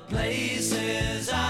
places I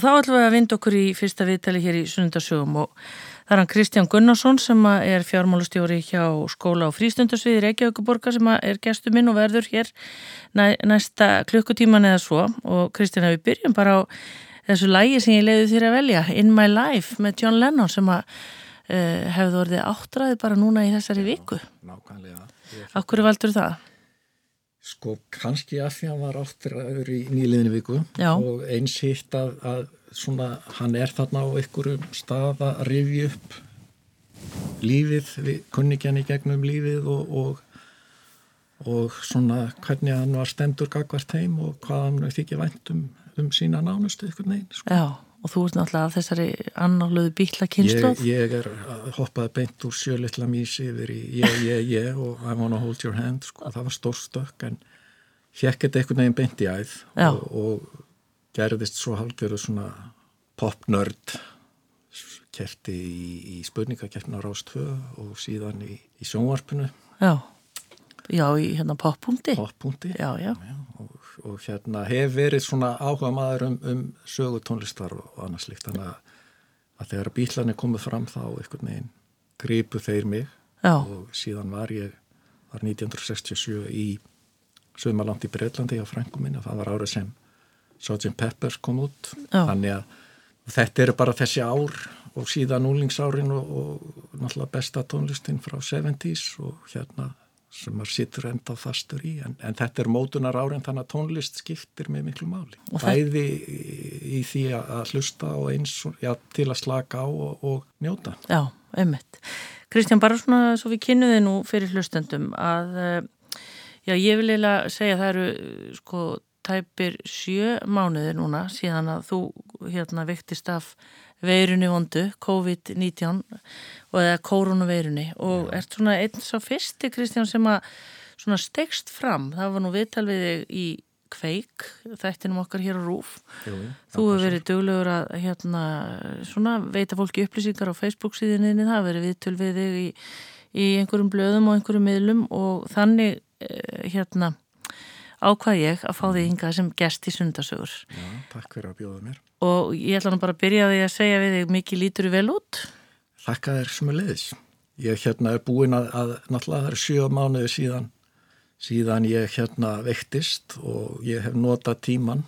Og þá ætlum við að vinda okkur í fyrsta viðtali hér í sunnundasögum og það er hann Kristján Gunnarsson sem er fjármálustjóri hjá skóla og frístundasviði Reykjavíkuborga sem er gestur minn og verður hér næ, næsta klukkutíman eða svo og Kristján að við byrjum bara á þessu lægi sem ég leiði þér að velja In My Life með John Lennon sem að uh, hefði orðið áttræði bara núna í þessari viku. Nákvæmlega. Akkur valdur það? Sko kannski að því að hann var áttræður í nýliðinu viku Já. og eins hitt að, að svona hann er þarna á einhverjum stað að rifja upp lífið, kunningjan í gegnum lífið og, og, og svona hvernig hann var stendur gagvart heim og hvað hann þykja vænt um, um sína nánustu ykkur neginn. Sko. Já, og þú ert náttúrulega af þessari annarlöðu bíla kynnslóð. Ég, ég er að hoppaði beint úr sjölitla mísi yfir í ég, ég, ég og I wanna hold your hand sko, það var stórstökk en fekk þetta einhvern veginn beint í æð Já. og, og gerðist svo hálfgerðu svona popnörd kerti í, í spurningakeppna Rástvö og síðan í, í sjónvarpinu Já, já, í hérna poppunkti. poppunkti Já, já, og, og hérna hef verið svona áhuga maður um, um sögu tónlistar og annars líkt þannig að, þegar bílarnir komið fram þá einhvern veginn gripu þeir mig já, og síðan var ég var 1967 í Suðmaland í Breitlandi á frængum minni og það var árið sem Sgt. Peppers kom út Já. þannig að þetta eru bara þessi ár og síðan úlingsárin og, og náttúrulega besta tónlistin frá 70s og hérna sem maður sittur enda fastur í. En, en þetta er mótunar árin þannig að tónlist skiptir með miklu máli. Og bæði í, því að hlusta og eins og- já, til að slaka á og, og njóta. Já, einmitt. Kristján, bara svona svo við kynnuði nú fyrir hlustendum að, eh, já, ég vil eiginlega segja að það eru, eh, sko, tæpir sjö mánuðir núna síðan að þú, hérna, vektist af veirunni vondu, COVID-19 og eða koronaveirunni og ert svona einn svo fyrsti, Kristján, sem að svona stegst fram. Það var nú viðtal við þig í kveik, þættinum okkar hér á Rúf. Jú, Þú hefur verið duglegur að hérna, svona, veita fólki upplýsingar á Facebook síðinni, það hefur verið viðtöl við þig í, í einhverjum blöðum og einhverjum miðlum og þannig eh, hérna ákvað ég að fá þig hingað sem gest í sundasögur Já, takk fyrir að bjóða mér. Og ég ætla nú bara að byrja því að segja við þig mikið lítur vel út Þakka þér sem er leiðis. Ég hérna er búin að, að náttúrulega það er sjö mánuði síðan, síðan ég hérna veiktist og ég hef notað tíman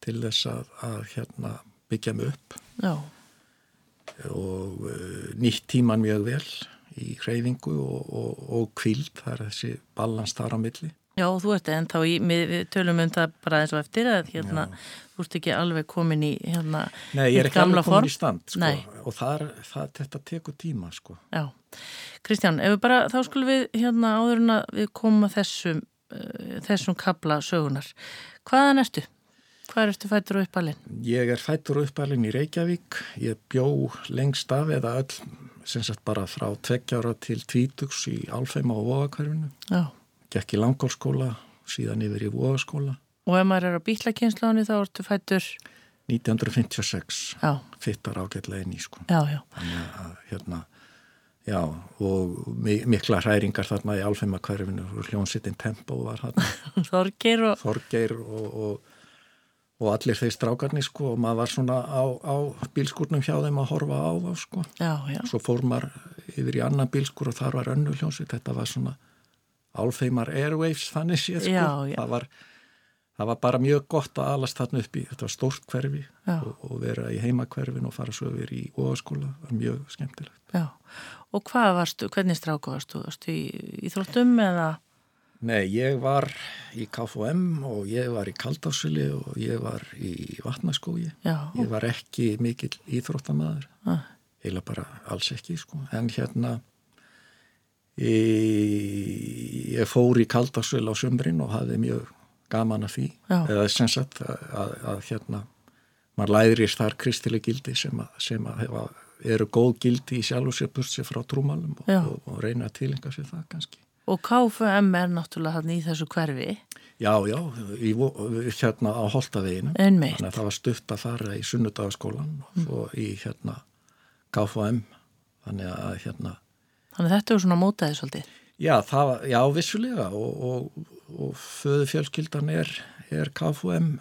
til þess að, að hérna, byggja mig upp Já, og uh, nýtt tíman mjög vel í hreyfingu og, og, og kvild, það er þessi balans þar á milli. Já, þú ert en þá í, við, tölum um það bara eins og eftir að hérna, þú ert ekki alveg komin í hérna, Nei, ég er ekki alveg komin form. í stand, sko, og þar, það, þetta tekur tíma, sko. Já, Kristján, ef við bara, þá skulum við hérna áður en að við komum að þessum, uh, þessum kabla sögunar. Hvaðan ertu? Hvað ertu fættur og uppalinn? Ég er fættur og uppalinn í Reykjavík, ég bjó lengst af eða öll, sem sagt bara frá tveggjára til tvítugs í Álfheima og Vóðakverfinu. Já, Gekk í Langólskóla, síðan yfir í Vóðaskóla. og ef maður er á bílakynnslónu þá ertu fættur, 1956 já, fittar ágætlega inn í sko. já, já, Þannig að hérna, já, og mi- mikla hræringar þarna í Álfheima hverfinu hljónsittin Tempo var þarna, Þorgeir og, Þorgeir og, og, og allir þeir strákarnir sko og maður var svona á, á bílskurnum hjá þeim að horfa á þá sko. já, já, Svo fór maður yfir í annan bílskur og þar var önnu hljónsitt, þetta var svona Álfheimar Airwaves þannig séð sko. Já, já. Það var, það var bara mjög gott að alast þarna upp í, þetta stórt hverfi og, og vera í heimakverfin og fara svo yfir í óaskóla, var mjög skemmtilegt. já. Og hvað varstu, hvernig stráku varstu? Varstu í Íþróttum eða? Nei, ég var í KFM og ég var í Kaldásvili og ég var í Vatnaskógi. Ég var ekki mikill íþróttamæður, ah, eiginlega bara alls ekki, sko. En hérna, ég, fór í Kaldásvili á sömbrinn og hafði mjög gaman af því. Já. Eða sem sagt að, að, að hérna, maður læðir þar kristileg gildi sem að, sem að hefa, eru góð gildi í sjálf og sér burt sér frá trúmálum og, og, og reyna að tilenga sér það kannski. og KFM er náttúrulega hann í þessu hverfi, Já, já, í, hérna á Holtaveginu. Einmitt. Þannig að það var stutt að fara í sunnudagaskólan og svo í hérna KFM. Þannig að hérna, þannig þetta er svona mótaði svolítið. já, það já, vissulega og, og, og föðu fjölskyldan er, er KFM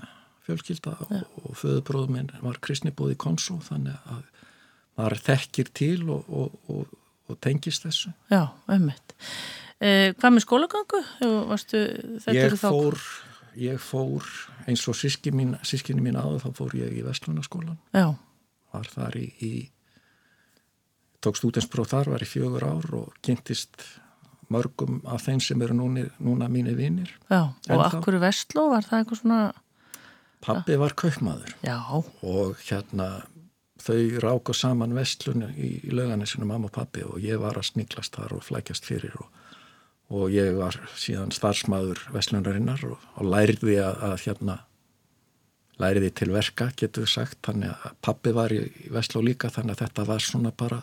fjölskylda og, og föðubróðum minn var kristnibúð í Konsó þannig að maður þekkir til og, og, og, og tengist þessu. Já, ummitt. Eh, hvað með skólagangu? Varstu, Ég fór, ég fór eins og sískinni mín, sískinni mín áður þá fór ég í Vestlunaskólan Já, var þar í, í tók stúdenspróf þar, var í fjögur ár og kynntist mörgum af þeim sem eru núni, núna mínir vinir. já. Og akkur í Vestló var það eitthvað svona, Pappi var kaupmaður já, og hérna þau ráku saman vestlun í, í lauganisinu mamma og pappi og ég var að sniglast þar og flækjast fyrir og, og ég var síðan starfsmaður vestlunarinnar og, og læriði að, að hérna læriði til verka, getur sagt þannig að pappi var í vestló líka þannig að þetta var svona bara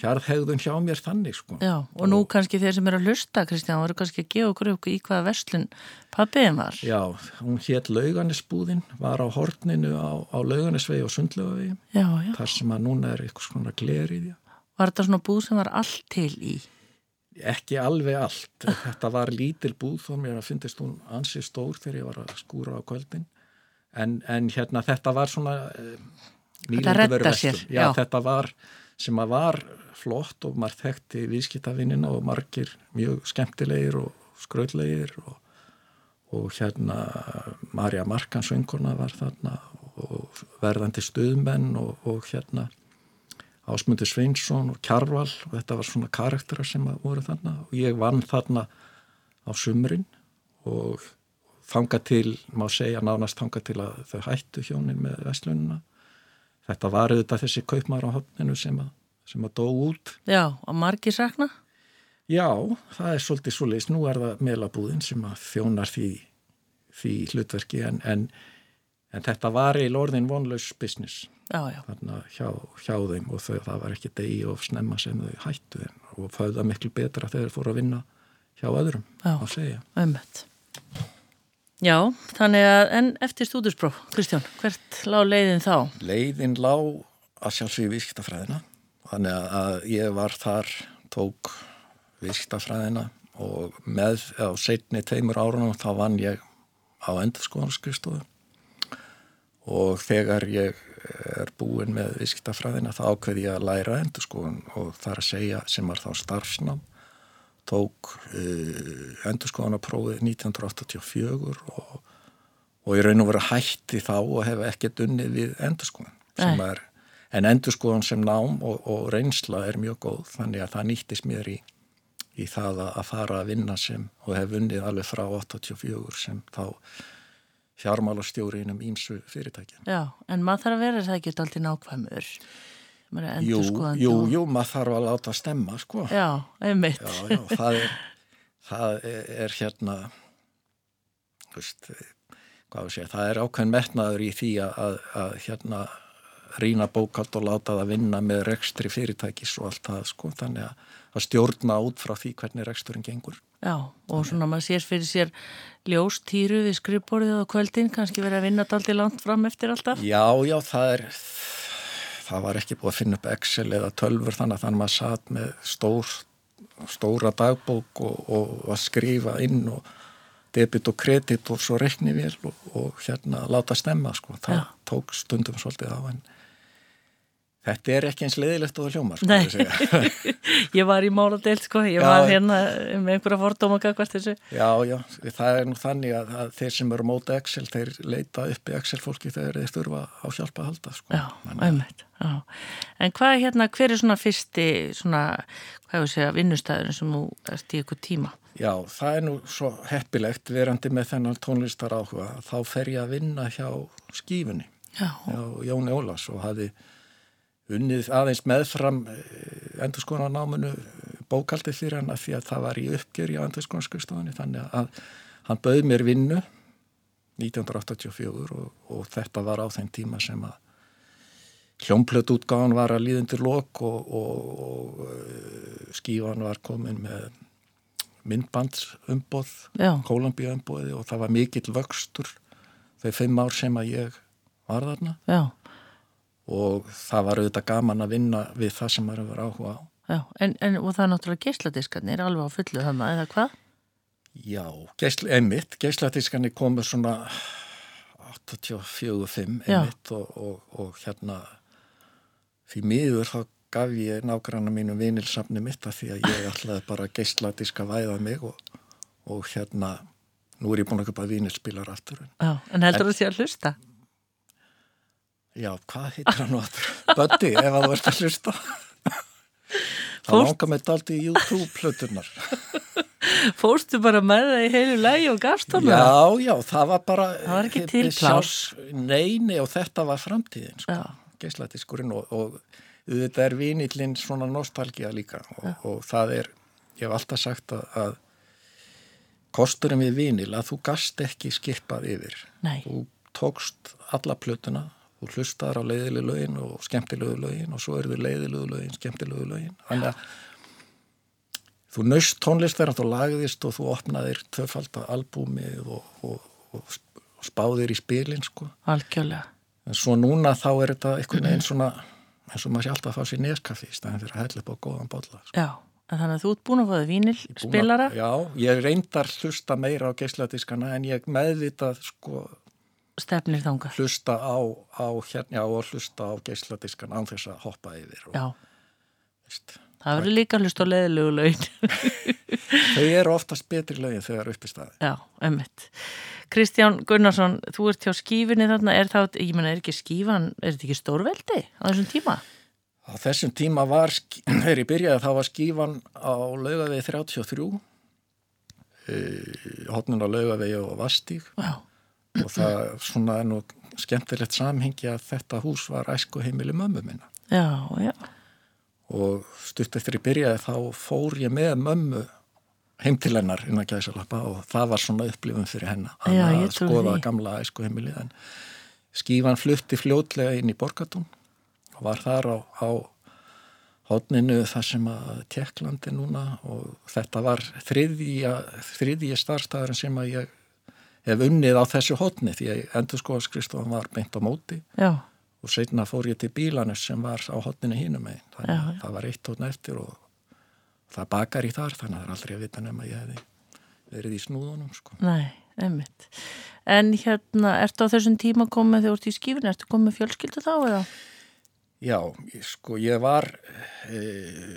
hjarðhegðun hjá mér þannig sko. já. Og nú kannski þeir sem eru að hlusta, Kristján, voru kannski að gefa okkur í hvaða Vestlun pappiðin var. Já, hún hétt lauganisbúðin, var á horninu á, á lauganisvegi og sundlögavegi, Já, já. þar sem að núna er eitthvað svona gleriðja. Var þetta svona búð sem var allt til í? Ekki alveg allt. Þetta var lítil búð þó mér að fyndist hún ansi stór þegar ég var að skúra á kvöldin. En, en hérna þetta var svona uh, reddar sér, Já, já. þetta var sem að var flott og maður þekkti viðskiptavinnina og margir mjög skemmtilegir og skrautlegir og, og hérna Marja Markansvöngurna var þarna og verðandi stuðmenn og, og hérna Ásmundur Sveinsson og Kjarval og þetta var svona karaktera sem voru þarna og ég vann þarna á sumrin og þanga til, má segja nánast þanga til að þau hættu hjónin með vestlununa. Þetta var auðvitað þessi kaupmar á hopninu sem að, sem að dó út. Já, og margir sakna? Já, það er svolítið svoleiðis. Nú er það meilabúðin sem að þjónar því, því hlutverki en, en, en þetta var í lorðin vonlaus business Já, já, þarna hjá, hjá þeim og þau, það var ekki degi of snemma sem þau hættu þeim og það var miklu betra þegar þeir fóru að vinna hjá öðrum Já. að ummitt. Já, þannig að, en eftir stúdurspróf, Kristján, hvert lág leiðin þá? Leiðin lá að sjálfsögja viðskiptafræðina þannig að- ég var þar tók viðskiptafræðina og með á setni teimur árunum þá vann ég á endurskoðanskrifstofu og þegar ég er búin með viðskiptafræðina þá ákveði ég að læra endurskoðun og það er að segja sem var þá starfsnám tók uh, endurskoðanaprófið 1984 og, og í raun og veru hætti þá og hef ekkert unnið við endurskoðan er, en endurskoðan sem nám og, og reynsla er mjög góð þannig að það nýttist mér í, í það að, fara að vinna sem og hef unnið alveg frá 84 sem þá fjármálastjóri innum ímsu fyrirtækja. Já, en maður þarf að vera það ekki alltaf nákvæmur. Jú, jú, jú, maður þarf að láta stemma, sko. Já, einmitt. Já, já, það er, það er, hérna, þú veist, segja, það er ákveðin metnaður í því að, að, að hérna rýna bókald og láta það vinna með rekstri fyrirtækis og allt það, sko, þannig að, að stjórna út frá því hvernig reksturinn gengur. Já, og svona maður sér fyrir sér ljóstýru við skrifborðið á kvöldin, kannski verið að vinna daldi langt fram eftir alltaf. Já, já, það er, það var ekki búið að finna upp Excel eða tölfur þannig að þannig að maður satt með stór, stóra dagbók og, og að skrifa inn og debit og kredit og svo rekni vel og, og hérna láta stemma, sko. Það Já. tók stundum svolítið á en þetta er ekki eins leiðilegt og það hljómar, sko. Nei. ég var í máladeild, sko, ég Já. var hérna með einhverja fordóma gagvart þessu. Já, já, það er nú þannig að, að þeir sem eru móta Excel, þeir leita upp í Excel fólki þegar þeir þurfa á hjálpa að halda, sko. Já, að- einmitt. Já. En hvað er hérna, hver er svona fyrsti, svona, hvað ég segja, vinnustæðurinn sem þú ert í ykkur tíma? Já, það er nú svo heppilegt verandi með þennan tónlistar áhuga þá fer ég að vinna hjá skífunni Já, hjá Jóni Ólafs og hafi unnið aðeins meðfram endurskoðanáminu bókaldið fyrir hann að því að það var í uppgjör í endurskoðanskristofunni þannig að hann bauð mér vinnu 1984 og, og þetta var á þeim tíma sem að hljómplötútgáðan var að líðundir lok og, og, og eh, skífan var komin með myndbandsumboð, já, Kólumbíuumboði og það var mikill vöxtur þau fimm ár sem að ég var þarna. Já, og það var auðvitað gaman að vinna við það sem maður hefur áhuga á. já. En, en og það er náttúrulega geisladiskarnir alveg á fullu þannig, eða hvað? Já, geisl, einmitt, geislatískanir komur svona 84-5 Já. einmitt og, og, og hérna því miður þá gaf ég nágranna mínum vinilsafni mitt að því að ég ætlaði bara að geislatíska væða mig og, og hérna nú er ég búin að köpa vinilspilar aftur. Já, en heldur þú því að hlusta? Já, hvað heitir hann aftur? Buddy, ef að þú ert að hlusta. Fórst- langar með daldi í YouTube-plöturnar. Fórstu bara með það í heilu lægi og gafst hana? Já, já, það var bara... Það var ekki til eh, pláss. sjálfs- Nei, nei, og þetta var framtíðin, sko. Já. Geisladiskurinn og, og þetta er vinillinn svona nostalgía líka og, og það er, ég hef alltaf sagt að, að kosturinn við vinil að þú gast ekki skipað yfir. Nei. Þú tókst alla plötuna, þú hlustaðar á leiðilegu lögin og skemmtilegu lögin og svo eru þau leiðilegu lögin, skemmtilegu lögin. Þannig að þú naust tónlist þegar þú lagðist og þú opnaðir tvöfalda albúmið og, og, og spáðir í spilin sko. Algjörlega. En svo núna þá er þetta einhvern veginn svona eins og maður sé alltaf að fá sér neskaffi í staðin fyrir að hella upp á góðan bolla. Sko. Já, en þannig að þú ert búin að fáið vínil að- spilara? Já, ég reyndar hlusta meira á geisladiskana en ég meðvitað sko Stefnir þanga. hlusta á, á hérna já, og hlusta á geisladiskana án þess að hoppa yfir. Og, veist, það verður líka hlust á leðilegu laun. þau eru oftast betri lögin þegar upp í staði. Já, emmitt. Kristján Gunnarsson, þú ert hjá skífinni þarna, er það, ég menna, er ekki skífan, er þetta ekki stórveldi á þessum tíma? Á þessum tíma var, þegar ég byrjaði þá var skífan á laugavegi 33 hotnun á laugavegi og vastíg Já, og það svona er nú skemmtilegt samhengi að þetta hús var æsku heimili mömmu minna já, já, og stutt eftir ég byrjaði þá fór ég með mömmu heim til hennar innan gæsalappa og það var svona upplifun fyrir hennar að skoða því. gamla æsku heimili en skífan flutti fljótlega inn í Borgatún og var þar á, á hotninu þar sem að Tjekklandi núna. Og þetta var þriðja, þriðja starfstæðurinn sem að ég hef unnið á þessu hotni því að endurskóðaskristofan var beint á móti já, og setna fór ég til bílanus sem var á hotninu hínum megin þannig að það var eitt hotn eftir og það bakar í þar þannig að það er aldrei að vita nema ég hefði verið í snúðunum sko. nei, emmitt. En hérna, ertu á þessum tíma komið þegar þú ert í skífinni, ertu komið fjölskyldu þá eða? Já, sko ég var e,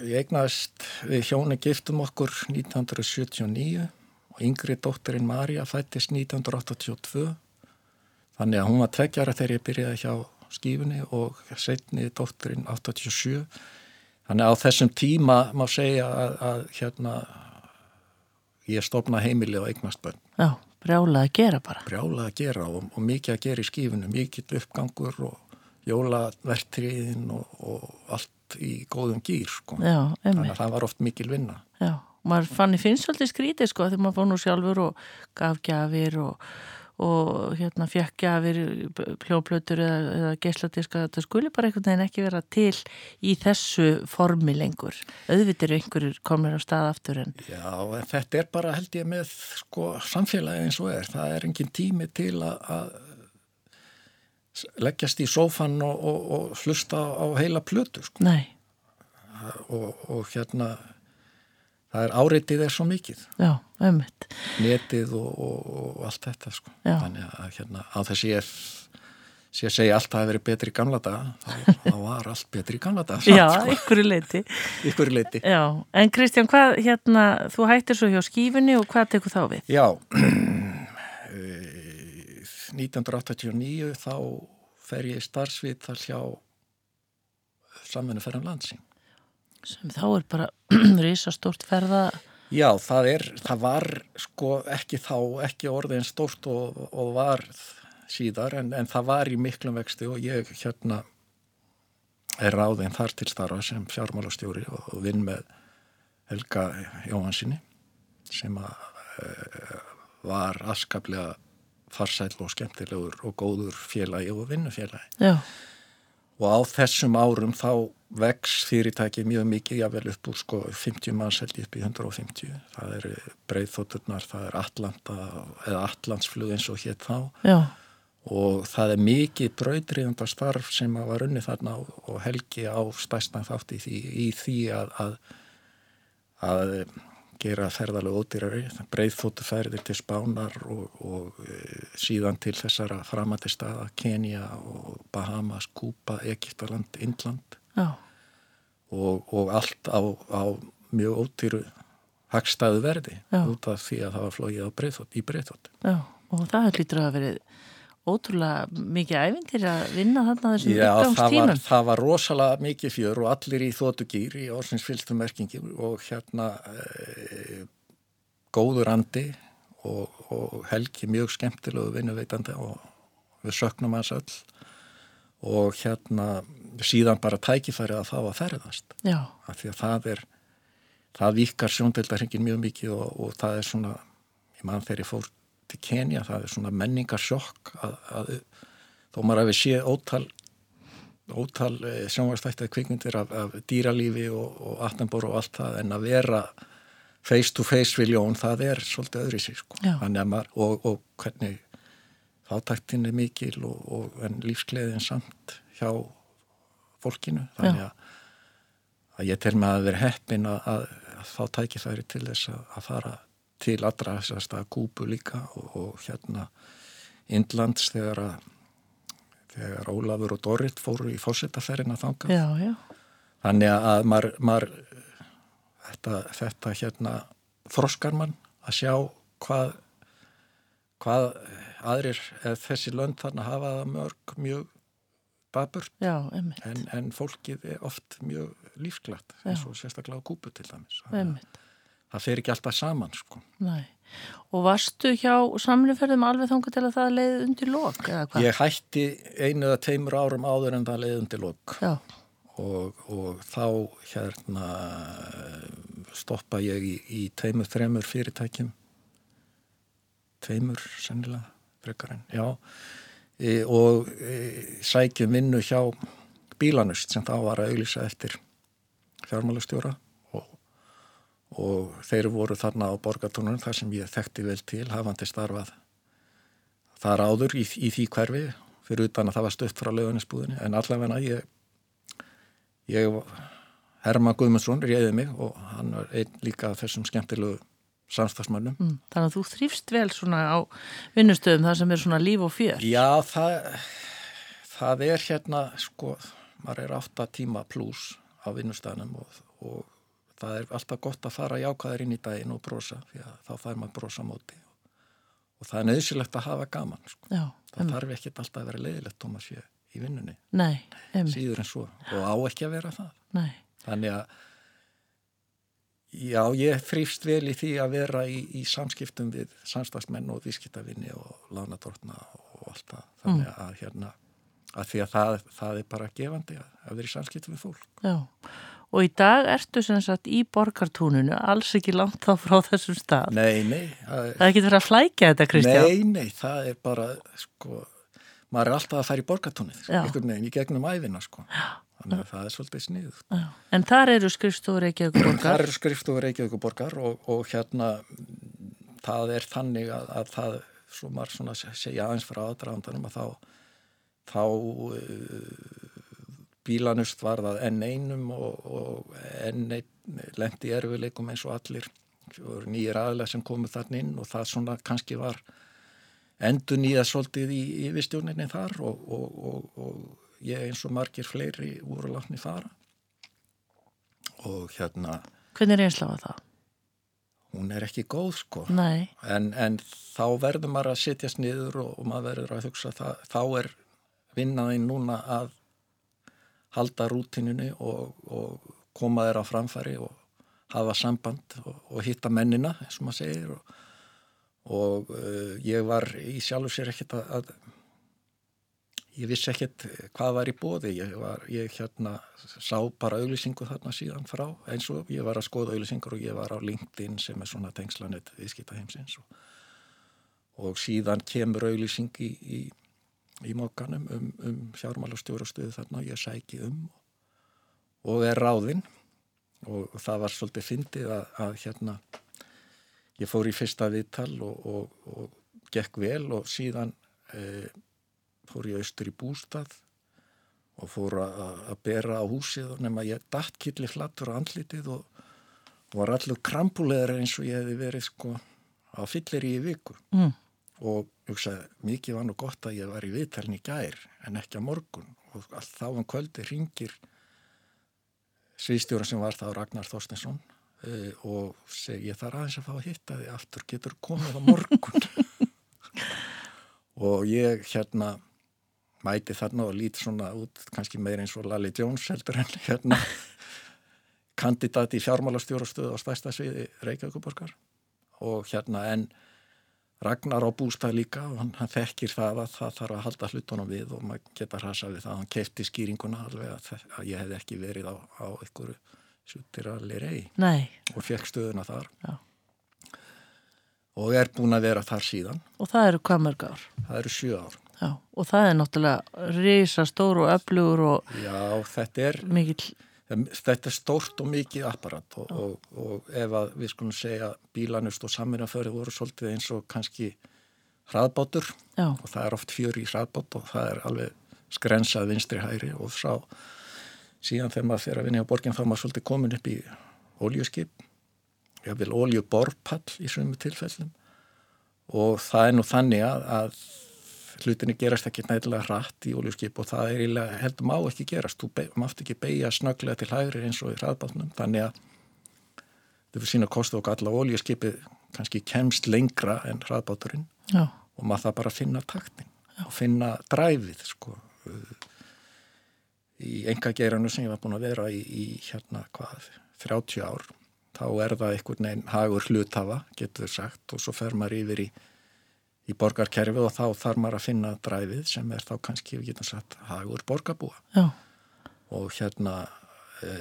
ég eignaðist við hjóni giftum okkur 1979 og yngri dóttirinn Marja fættist 1982 þannig að hún var tveggjara þegar ég byrjaði hjá skífunni og setni dótturinn 87 þannig að á þessum tíma má segja að, að hérna ég stopna heimili og eignast bönn Já, brjála að gera bara. brjála að gera og, og mikið að gera í skífunum mikið uppgangur og jólavertriðin og, og allt í góðum gýr sko. Já, þannig að það var oft mikil vinna. Já, maður fann í finnst svolítið skrítið sko þegar maður fór nú sjálfur og gaf gjafir og, og hérna fekk gjafir pljóplötur eða, eða geisladiska þetta skuli bara einhvern veginn ekki vera til í þessu formi lengur. Auðvitað eru einhverjur komir á stað aftur en Já, en þetta er bara held ég með sko samfélagi eins og er. Það er engin tími til að leggjast í sófan og, og, og hlusta á heila plötu sko. nei, og, og hérna það er áreitið er svo mikið já, ömmit netið og, og, og allt þetta sko. Þannig að hérna á þess ég sé að segja allt að það verið betri í gamla daga þá, þá var allt betri í gamla daga Já, sko, einhverju leiti ykkur leiti Já, en Kristján, hvað hérna þú hættir svo hjá skífunni og hvað tekur þá við? Já, eh, 1989 þá fer ég í starfsvita hjá samfunnu ferðan landsing. Sem þá er bara risastórt ferða Já, það, er, það var sko ekki þá, ekki orðin stórt og, og var síðar en, en það var í miklum vexti og ég hérna er ráðinn þar til starfa sem fjármálastjóri og, og vinn með Helga Jóhansinni sem að, e, var askaplega farsæl og skemmtilegur og góður félagi og vinnufélagi. Já, Og á þessum árum þá vex fyrirtæki mjög mikið, jável upp úr sko 50 manns held ég upp í 150. Það eru breyðþótturnar, það er Atlanta eða Atlantsflug eins og hétt þá já, og það er mikið brautriðanda starf sem var unni þarna og- helgi á stæstan þátt í í því að, að, að gera ferðalega ódýrari, breyðþóttuferðir til Spánar og, og e, síðan til þessara framandi staða, Kenya og Bahamas, Kúpa, Egiptaland, Indland og, og allt á, á mjög ódýru hagstæðu verði Já. út af því að það var flóið á breyðþótt, í breyðþótt. já og það hlýtur að verið ótrúlega mikið æfintir að vinna þarna þessum Já, það var, uppgangstímum. það var rosalega mikið fjör og allir í þóttugýr í orðsins fylgstu merkingi og hérna e, góður andi og, og helgi mjög skemmtilegu vinnuveitandi og við söknum hans öll. Og hérna síðan bara tækifærið að fá að ferðast. Já, af því að það er það vikar sjóndeldarhengin mjög mikið og, og það er svona ég mann þegar ég fór til Kenya það er svona menningarsjokk að, að þó maður hafi séð ótal ótal sjónvarstættið kvikmyndir af, af dýralífi og, og Attenborough og allt það en að vera face to face við ljón það er svolítið öðri sér sko. Já. Þannig að maður, og, og hvernig þáttaktin er mikil og, og en lífsgleðin samt hjá fólkinu. Þannig að, að ég tel með að vera heppin að, að, að fá tækifæri til þess að, að fara til allra þessast að Kúbu líka og, og hérna Indlands þegar að þegar Ólafur og Dorrit fóru í fósitaferina þangað. Já, já, þannig að maður, maður þetta, þetta hérna þroskar mann að sjá hvað hvað aðrir eða þessi lönd þarna hafa það mörg mjög einmitt, en, en fólkið er oft mjög lífsglatt eins og sérstaklega á kúpu til dæmis. Einmitt, það fer ekki alltaf saman sko. næ. Og varstu hjá samluferðum alveg þangað til að það leiði undir lok, ég hætti einu eða tveimur árum áður en það leiðundi lok. Já, og, og þá hérna stoppa ég í, í tveimur, þremur fyrirtækjum. Tveimur sennilega frekar en, já. E, og e, sækjum vinnu hjá bílanust sem þá var að auglýsa eftir fjármálastjóra og, þeir voru þarna á borgartónunum þar sem ég þekkti vel til hafandi starfað þar áður í, í því hverfi fyrir utan að það var stutt frá lauganisbúðinni en allavega ég ég Herman Guðmundsson réði mig og hann var einn líka þessum skemmtilegu samstagsmannum mm. þannig að þú þrýfst vel svona á vinnustöðum þar sem er svona líf og fjör. Já, það, það er hérna, sko, maður er átta tíma pluss á vinnustæðanum og, og það er alltaf gott að fara jákaður inn í daginn og brosa, því að þá fær maður brosa móti. og það er nöðsilegt að hafa gaman sko. já, það um, þarf ekki alltaf að vera leiðilegt Tómas sé í vinnunni, nei, síður en svo. Og á ekki að vera það. Nei, þannig að já, ég þrýfst vel í því að vera í, í samskiptum við samstagsmenn og viðskiptavinni og lánadortna og allt það. Þannig að hérna að því að það, það er bara gefandi að, að vera í samskiptum við fólk. Já. Og í dag ertu sem sagt í borgartúninu, alls ekki langt þá frá þessum stað. Nei, nei, það Það er ekki verið að flækja þetta, Kristján. Nei, nei, það er bara, sko, maður er alltaf að fara í borgatúnið, Já. einhvern veginn, í gegnum æfina, sko. Þannig að það er svolítið sniðuð. Já. En þar eru skrifstofur Það borgar. eru skrifstofur Reykjavíkuborgar og, og hérna, það er þannig að, að það, svo svona segja aðeins frá aðdraðandanum að þá, þá uh, bílanust var það enn einum og, og enn einn lendi erfileikum eins og allir. Nýjir aðlega sem komu þarna inn og það svona kannski var endur nýja svolítið í yfirstjórninni þar og, og, og, og ég eins og margir fleiri voru látni fara. Og hérna Hvernig er einslafa það? hún er ekki góð sko. En, en þá verður maður að setjast niður og, og maður verður að hugsa það, þá er vinnaðinn núna að halda rútinunni og, og koma þeir á framfæri og hafa samband og, og hitta mennina eins og maður segir og, og uh, ég var í sjálfu sér ekkert að, að ég vissi ekkert hvað var í bóði ég, var, ég hérna sá bara auglýsingu þarna síðan frá eins og ég var að skoða auglýsingur og ég var á LinkedIn sem er svona tengslanett viðskiptaheimsins og, og síðan kemur auglýsing í, í, í mokkanum um, um fjármálastjórastöðu þarna og ég sæki um og er ráðinn og það var svolítið fyndið að, að hérna ég fór í fyrsta viðtal og, og, og gekk vel og síðan e, fór ég austur í bústað og fór að að bera á húsið og nema ég datt killi flattur á andlitið og, og var allur krampulegur eins og ég hefði verið sko á fyllir í viku mm. Og hugsaði, mikið var nú gott að ég var í viðtalni í gær en ekki á morgun. Og allt þá um kvöldi ringir sviðstjóra sem var þá Ragnar Þorstinsson uh, og segi ég þarf aðeins að fá að hitta þig aftur, getur komið á morgun? Og ég hérna mæti þarna og lít svona út kannski meir eins og Lali Jones heldur en hérna kandidat í fjármálastjórastöðu á stærsta sviði Reykjavíkuborgar og hérna en Ragnar á bústað líka og hann, hann þekkir það að það þarf að halda hlutunum við og maður geta hrasa við það. Hann kefti skýringuna alveg að, að ég hef ekki verið á, á einhverju sutiralli rey nei, og fekk stöðuna þar. Já. og er búin að vera þar síðan. Og það eru hvað mörg ár. það eru sjö ár. Já, og það er náttúrulega risa stór og öflugur og já þetta er mikill, þetta er stórt og mikið apparat og, og, og ef að við skulum segja bílanust og samvinnaföri voru svolítið eins og kannski hraðbátur já, og það er oft fjör í hraðbát og það er alveg skrensað vinstri hæri og sá. Síðan þegar maður fyrir að vinna á borgin þá maður svolítið komin upp í óljuskip ég vil oljuborpall í sömu tilfellum. Og það er nú þannig að, að hlutinni gerast ekki nætilega hratt í oljuskip og það er eiginlega heldur má ekki gerast, þú mátt ekki beigja snögglega til hægri eins og í hraðbátnum. Þannig að þau fyrir sína kostu og alla oljuskipið kannski kemst lengra en hraðbáturinn já, og maður það bara finna taktin og finna dræfið sko. Í enga geiranu sem ég var búin að vera í, í hérna hvað 30 ár þá er það einhvern veginn hagur hluthafa getur sagt og svo fer maður yfir í í borgarkerfið og þá þarf maður að finna dræfið sem er þá kannski, við getum sagt, hagur borgarbúa já, og hérna e,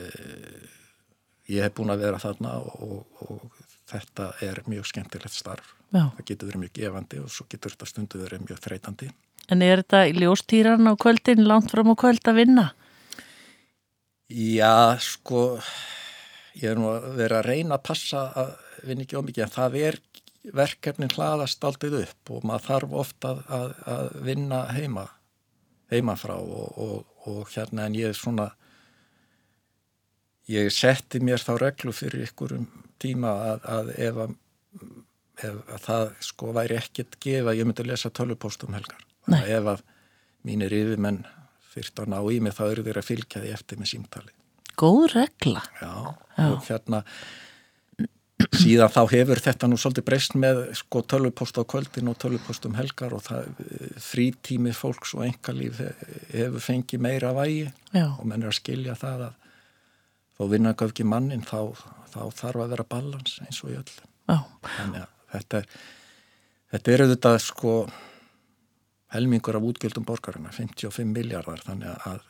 ég hef búin að vera þarna og, og þetta er mjög skemmtilegt starf já. það getur verið mjög gefandi og svo getur þetta stundu verið mjög þreytandi. En er þetta í ljóstýran á kvöldin, langt fram á kvöld að vinna? Já, sko, ég er nú að vera að reyna að passa að vinna ekki ómikið en það er verkefnin hlaðast aldrei upp og maður þarf ofta að, að, að vinna heima, heimafrá og, og, og hérna en ég er svona, ég setti mér þá reglu fyrir ykkurum tíma að, að ef að ef að það sko væri ekkert gefa, ég myndi lesa tölvupóstum helgar. Ef að mínir yfirmenn þyrft að ná í mig þá eru þeir að fylgja því eftir með símtali. Góð regla. Já, Já. og hérna síðan þá hefur þetta nú svolítið breyst með sko tölvupost á kvöldin og tölvupost um helgar og það frítími fólks og engalíf hefur fengið meira vægi Já. og menn er að skilja það að þó vinnaka ekki mannin þá, þá þarf að vera balans eins og í öll þannig að þetta er þetta er auðvitað sko helmingur af útgjöldum borgarina 55 miljardar þannig að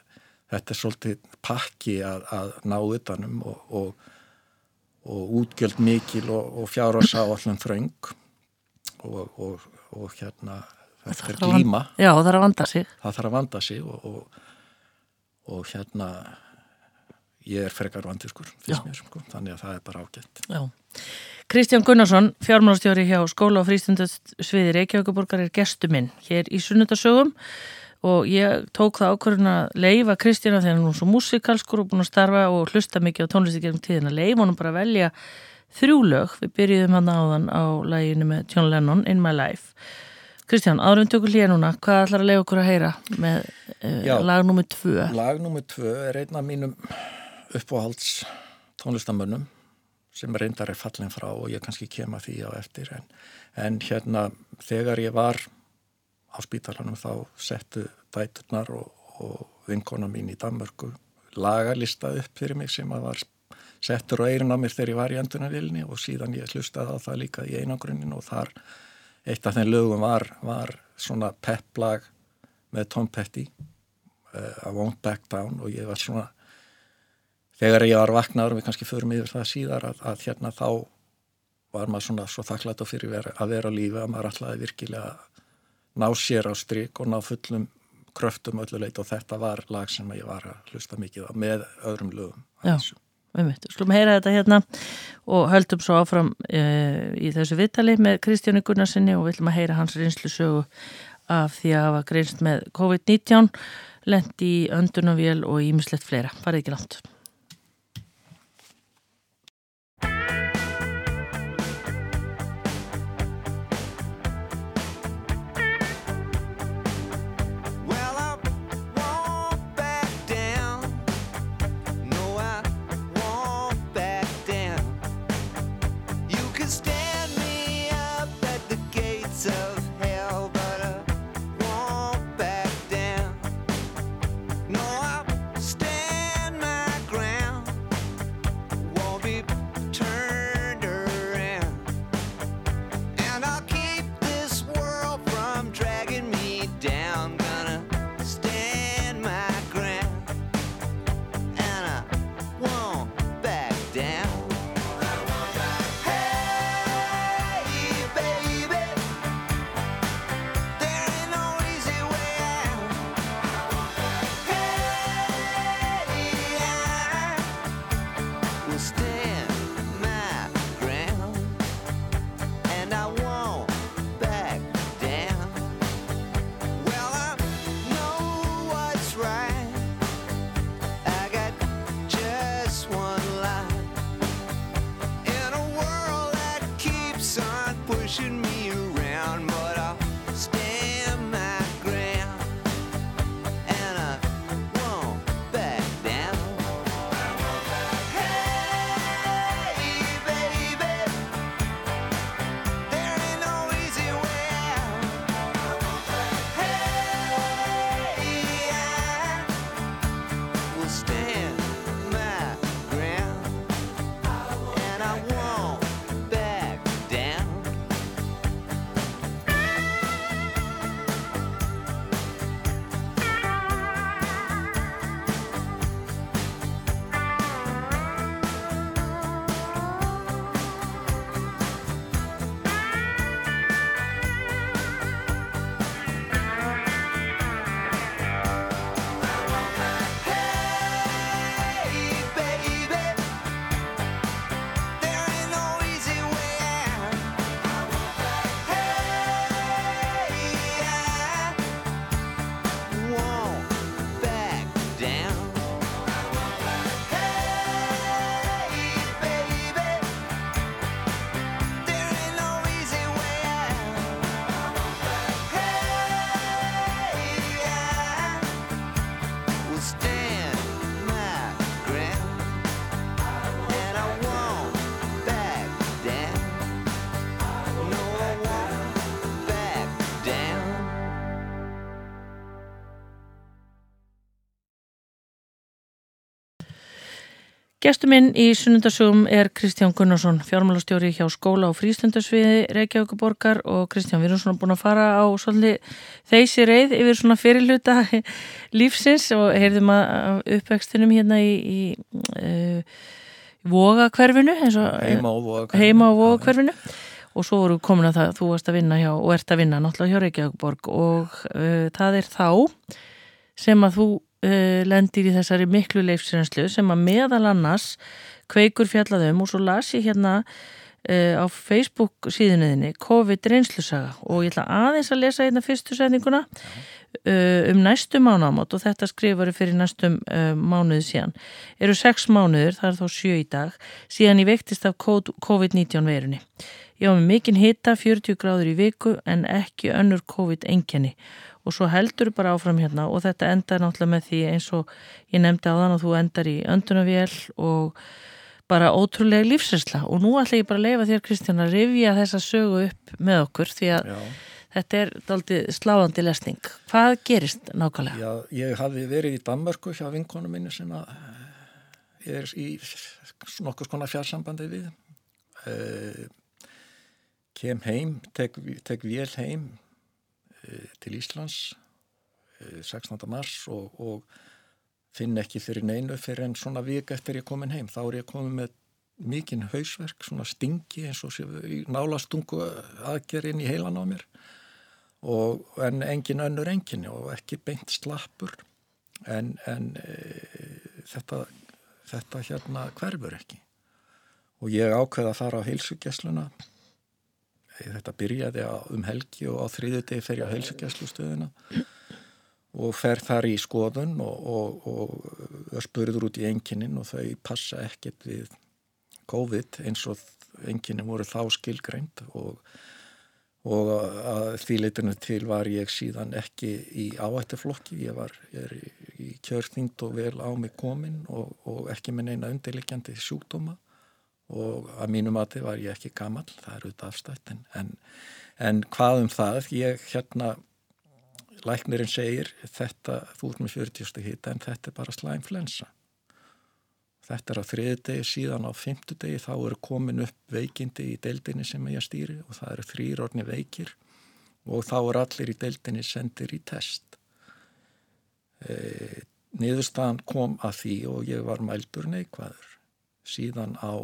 þetta er svolítið pakki að, að ná utanum og, og og útgjöld mikil og, og fjárhasa á allum þröng og, og, og hérna þetta er glíma. Já, það þarf að vanda sig. Það þarf að vanda sig og hérna ég er frekar vandiskur sko, þannig að það er bara ágætt. Já. Kristján Gunnarsson, fjármálastjóri hjá skóla og frístundasviði Reykjavíkuborgar er gestu minn hér í sunnundasögum og ég tók það ákvörðun að leifa Kristjana þegar hún er svo músikalskur og búin að starfa og hlusta mikið á tónlisti gerum tíðin að leifa hún bara að velja þrjú lög, við byrjuðum hann áðan á læginu með John Lennon, In My Life. Kristján, árum tökur hlýja núna. Hvað ætlar að leifa okkur að heyra með uh, lag nummið tvö? Lag nummið tvö er einn af mínum uppáhalds tónlistamönnum sem reyndar er fallin frá og ég kannski kema því á eftir en, en hérna þegar ég var á spítalanum þá settu dæturnar og, og vinkona mín í Danmörku lagalista upp fyrir mig sem að var settur á eirin á mér þegar ég var í endunarvilni og síðan ég hlustaði á það líka í einangrunin og þar eitt af þeim lögum var, var svona pepplag með Tom Petty uh, I Won't Back Down og ég var svona þegar ég var vaknaður og við kannski förum yfir það síðar að, að hérna þá var maður svona svo þakklætt og fyrir vera, að vera á lífi að maður alltaf virkilega ná sér á stryk og ná fullum kröftum ölluleit og þetta var lag sem ég var að hlusta mikið á með öðrum lögum. Já, við myndum. Slúm heyra þetta hérna og höldum svo áfram e, í þessu vittali með Kristjáni Gunnarsinni og viljum að heyra hans reynslu sögu af því að hafa greinst með COVID-19, lendi í öndunavél og ímislegt fleira. Farið ekki langt. Gestur minn í sunnundasögum er Kristján Gunnarsson, fjármálastjóri hjá skóla og frístundasviði Reykjavíkuborgar og Kristján, við erum svona búin að fara á svolítið þeysi reið yfir svona fyrirluta lífsins og heyrðum að uppvextinum hérna í, í uh, á vogakverfinu, heima á vogakverfinu. og svo voru komin að það þú varst að vinna hjá og ert að vinna náttúrulega hjá Reykjavíkuborg og uh, það er þá sem að þú uh, lendir í þessari miklu leifsrenslu sem að meðal annars kveikur fjallaðum og svo las ég hérna uh, á Facebook síðuninni COVID reynslusaga og ég ætla aðeins að lesa hérna fyrstu setninguna uh, um næstu mánámot og þetta skrifari fyrir næstum mánuði síðan. Eru sex mánuður, það er þá sjö í dag, síðan ég vektist af COVID-19 verunni. Ég var með mikinn hita, 40 gráður í viku en ekki önnur COVID-engjani og svo heldur bara áfram hérna og þetta endar náttúrulega með því eins og ég nefndi á þann og þú endar í öndunavél og bara ótrúlega lífsresla og nú ætla ég bara að leifa þér Kristján að rifja þessa sögu upp með okkur því að Já. þetta er daldi sláðandi lesning. Hvað gerist nákvæmlega? Já, ég hafi verið í Danmörku hjá vinkonu minni sem að ég er í nokkus konar fjársambandi við uh, kem heim, tek, tek vél heim Eh, til Íslands 16. Eh, mars og, og finn ekki fyrir neinu fyrir en svona vik eftir ég komin heim. Þá er ég komin með mikinn hausverk svona stingi eins og nálastungu aðgerinn í heilan á mér. Og, en engin önnur engin og ekki beint slappur. En, en e, þetta, þetta hérna hverfur ekki. Og ég ákveða að fara á heilsugessluna þetta byrjaði um helgi og á þriðu degi fer ég á heilsugjastlustöðuna og fer þar í skoðun og, og, og spurður út í enginin og þau passa ekkert við COVID eins og enginin voru þá skilgreint og, og því leitinu til var ég síðan ekki í áættuflokki, ég var ég í, í kjörþyngd og vel á mig komin og ekki með neina undirlikjandi sjúkdóma og að mínu mati var ég ekki gammal, það er auðvitað afstætt en, en, hvað um það, ég hérna læknirinn segir þetta, þú ert með 40. hita en þetta er bara slæmflensa þetta er á þriði degi síðan á fymtu degi þá eru komin upp veikindi í deildinni sem ég stýri og það eru þrýrorni veikir og þá eru allir í deildinni sendir í test. E, niðurstaðan kom að því og ég var mældur neikvæður. Síðan á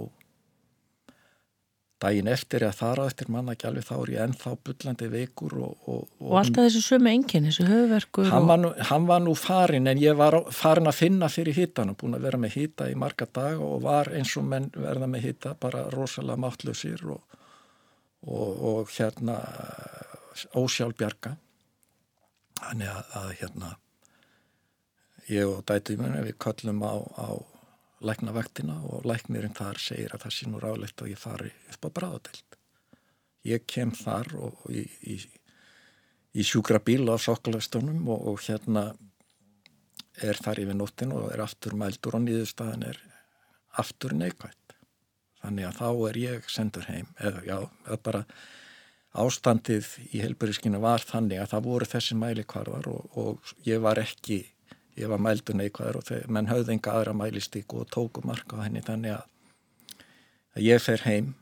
daginn eftir eða þar á eftir manna ekki alveg þá er ég ennþá byllandi veikur og, og, og, og alltaf þessu sömu engin, þessu höfverkur hann var, nú, hann var nú farin en ég var farin að finna fyrir hittan og búin að vera með hitta í marga dag og var eins og menn verða með hitta bara rosalega máttlausir og hérna ósjálfbjarga. Þannig að, að hérna ég og dætið mér við kallum á, á læknavaktina og læknirinn þar segir að það sé nú ráleitt að ég fari upp á bráðadelt. Ég kem þar og, og í, í, í sjúkra bíl á sokkalastónum og, og hérna er þar yfir nóttin og er aftur mældur og nýðustafan er aftur neikvægt. Þannig að þá er ég sendur heim, eða já, eða bara ástandið í helburískinu var þannig að það voru þessi mælikvarðar og, og ég var ekki ég var mældu neikvæður og þeir, menn höfði enga aðra mælistíku og tóku marka á henni þannig að, að ég fer heim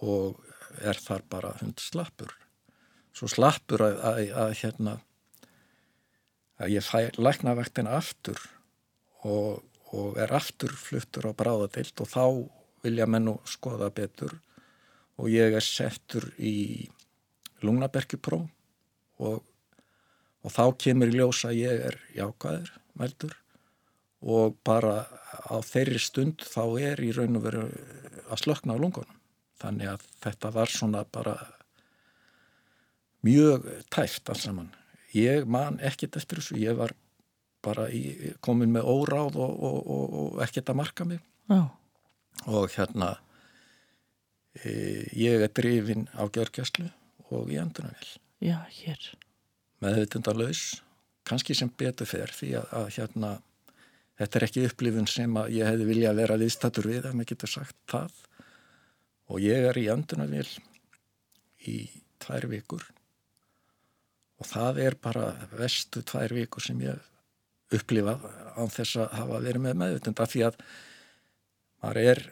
og er þar bara hund slappur. Svo slappur að, að, að hérna að ég fæ læknavektina aftur og, og er aftur fluttur á bráðadilt og þá vilja menn og skoða betur. Og ég er settur í lungnaberkjupró og og þá kemur í ljósa að ég er jákvæður, meldur og bara á þeirri stund þá er í raun og veru að slökna á lungunum. Þannig að þetta var svona bara mjög tæft alls saman. Ég man ekkert eftir þessu, ég var bara í, komin með óráð og, og, og, og ekkert að marka mig Já. og hérna e, ég er drifin á gjörgjastlu og í endurnavel. Já, hér meðvitundalauðs kannski sem betur fer því að, að hérna þetta er ekki upplifun sem að ég hefði vilja að vera viðstatur við að maður getur sagt það. Og ég er í andunavél í tvær vikur. Og það er bara vestu tvær vikur sem ég upplifað án þess að hafa verið með meðutund af því að maður er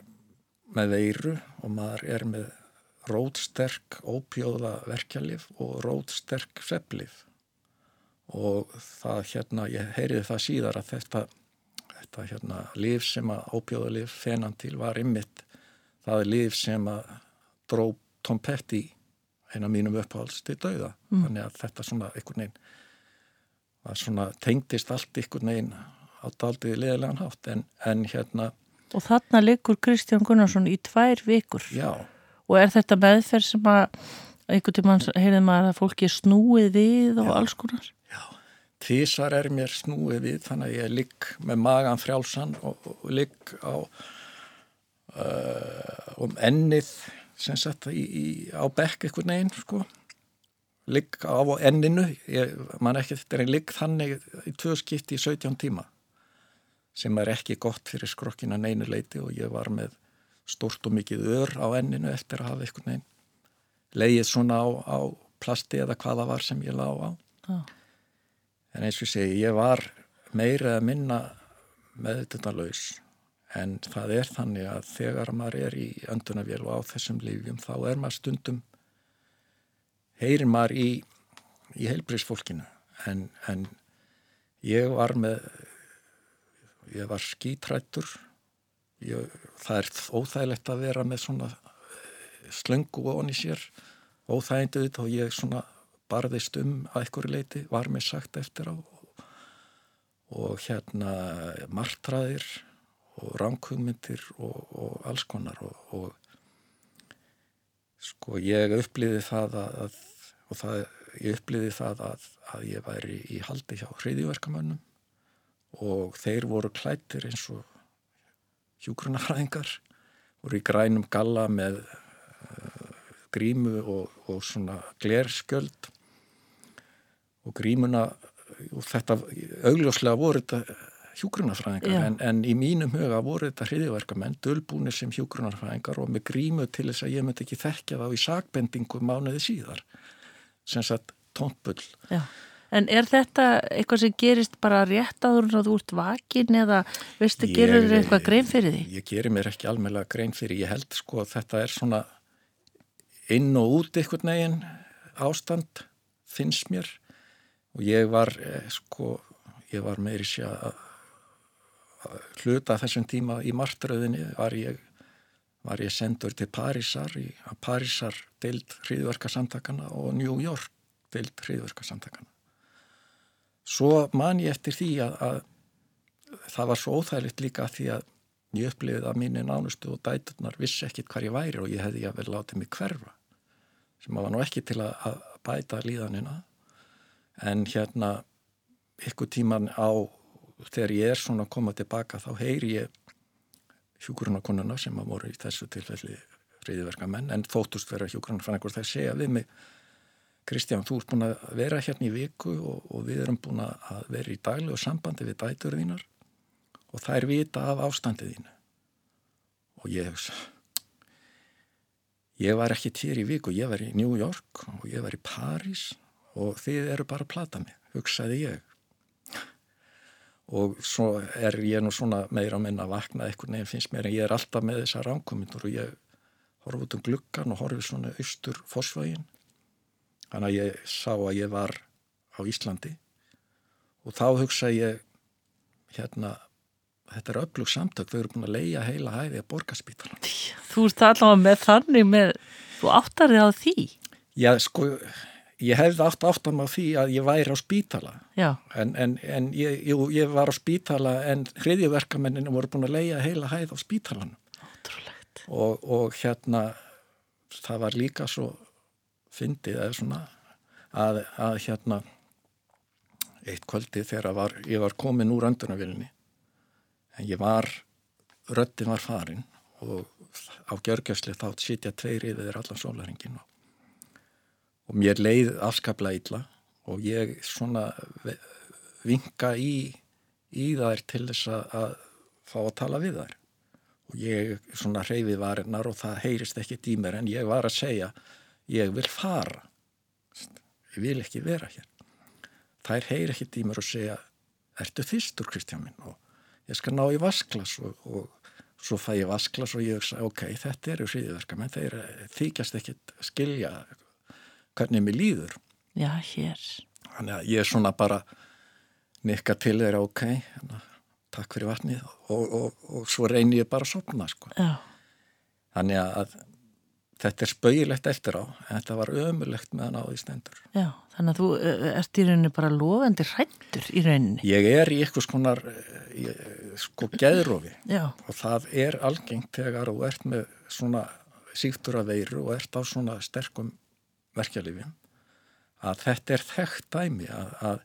með veiru og maður er með rótsterk ópjóða verkjalif og rótsterk seflif og það hérna, ég heyriði það síðar að þetta, þetta hérna líf sem að ópjóða líf fenan til var ymmit það er líf sem að dró Tom Petty eina mínum uppáhalds til dauða. Mm. þannig að þetta svona einhvern veginn það svona tengdist allt einhvern veginn á daldið leðilegan hátt. En, en hérna Og þarna liggur Kristján Gunnarsson í tvær vikur. Já, og er þetta meðferð sem að einhvern tímann heyrðum að fólki er snúið við og Já. alls konar já tvísar er mér snúið við þannig að ég ligg með magan frjálsan og, og ligg á uh, um ennið sem sagt í, í, á bekk einhvern veginn sko ligg á enninu ég man ekki þetta er en ligg þannig í tvö skipti í 17 tíma sem er ekki gott fyrir skrokkina neinu leiti og ég var með stort og mikið ör á enninu eftir að hafa einhvern veginn leið svona á, á plasti eða hvaða var sem ég lá á Já. En eins og segi, ég var meira að minna með þetta laus en það er þannig að þegar maður er í öndunavél og á þessum lífjum þá er maður stundum heyrir maður í, í heilbrísfólkinu en, en ég var með ég var skítrættur. Ég, það er óþægilegt að vera með svona slöngu onni sér. Óþæginduð og ég svona barðist um að einhverju leiti var mér sagt eftir á. Og, hérna martraðir og ránkugmyndir og, og alls konar og, og sko ég upplýði það að, að og það, ég upplýði það að, að ég væri í haldi hjá hriðjverkamönnum og þeir voru klættir eins og hjúgrunafræðingar voru í grænum galla með uh, grímu og, og svona glerskjöld og grímuna og þetta augljóslega voru þetta hjúgrunafræðingar Já. en, en í mínum huga voru þetta hriðiverkamenn dölbúnir sem hjúgrunafræðingar og með grímu til þess að ég myndi ekki þekkja þá í sakbendingu mánuði síðar sem sagt tóntbull Já. En er þetta eitthvað sem gerist bara rétt áður en þú ert vakin eða veistu, Ég- gerur þér eitthvað grein fyrir því? Ég gerir mér ekki almennlega grein fyrir, ég held sko að þetta er svona inn og út einhvern veginn ástand finnst mér og ég var eh, sko, ég var meiri sé að að hluta þessum tíma í martröðinni var ég, var ég sendur til Parísar í að Parísar deild hriðverkasamtakana og New York deild hriðverkasamtakana. Svo man ég eftir því að, að það var svo óþægilegt líka því að ég upplifið að mínu nánustu og dæturnar vissi ekkit hvar ég væri og ég hefði ég að vel látið mig hverfa sem var nú ekki til að bæta líðanina en hérna ykkur tíman á þegar ég er svona að koma tilbaka þá heyri ég hjúkurunakonuna sem að voru í þessu tilfelli reyðiverka menn en þóttust vera hjúkurunarfræðingur þær segja við mig Kristján, þú ert búin að vera hérna í viku og, og við erum búin að vera í daglegu sambandi við dætur þínar og þær vita af ástandið þínu. Og ég hugsa ég var ekki tér í viku, ég var í New York og ég var í París og þið eru bara að plata mig, hugsaði ég. Og svo er ég nú svona meira að minna að vakna eitthvað nefn finnst mér en ég er alltaf með þessar ránkomindur og ég horf út um gluggan og horfi svona austur fórsvægin þannig að ég sá að ég var á Íslandi. Og þá hugsa ég hérna þetta er öflug samtök, þau eru búin að leia heila hæði að borgarspítalan Þú ert allavega með þannig með, þú áttar þig á því. Já, sko, ég hefði átt áttam á því að ég væri á spítala. Já, en, en, en ég, jú, ég var á spítala en hriðjuverkamenninu voru búin að leia heila hæð á ótrúlegt. og, og hérna það var líka svo fyndið eða svona að, að hérna eitt kvöldi þegar var, ég var komin úr öndunavílinni en ég var röttin var farin og á gjörgjörsli þá sitja tveir yfir allan sólaringin og, og mér leið afskaplega illa og ég svona vinka í, í þær til þess að, fá að tala við þær. Og ég svona hreyfið varinnar og það heyrist ekki mér en ég var að segja ég vil fara. Ég vil ekki vera hér. Þær heyri ekki mér og segja ertu þýstur Kristján minn? Og ég skal ná í vasklas og, og svo fæ ég vasklas og ég hugsa ok, þetta eru hriðiverka menn þeir þykjast ekkit skilja hvernig mér líður Já, hér. þannig að ég er svona bara nikka til þeirra ok hérna, takk fyrir vatnið og, og, og svo reynir ég bara að sopna sko. Já, þannig að þetta er spauðilegt eftir á en þetta var ömulegt meðan á því stendur já. Þannig að þú uh, ert í rauninni bara lofandi hrættur í rauninni. ég er í eitthvað skonar ég, sko geðrófi Já, og það er algengt þegar þú ert með svona síktur að veiru og ert á svona sterkum verkjalifjum að þetta er þekkt dæmi að, að,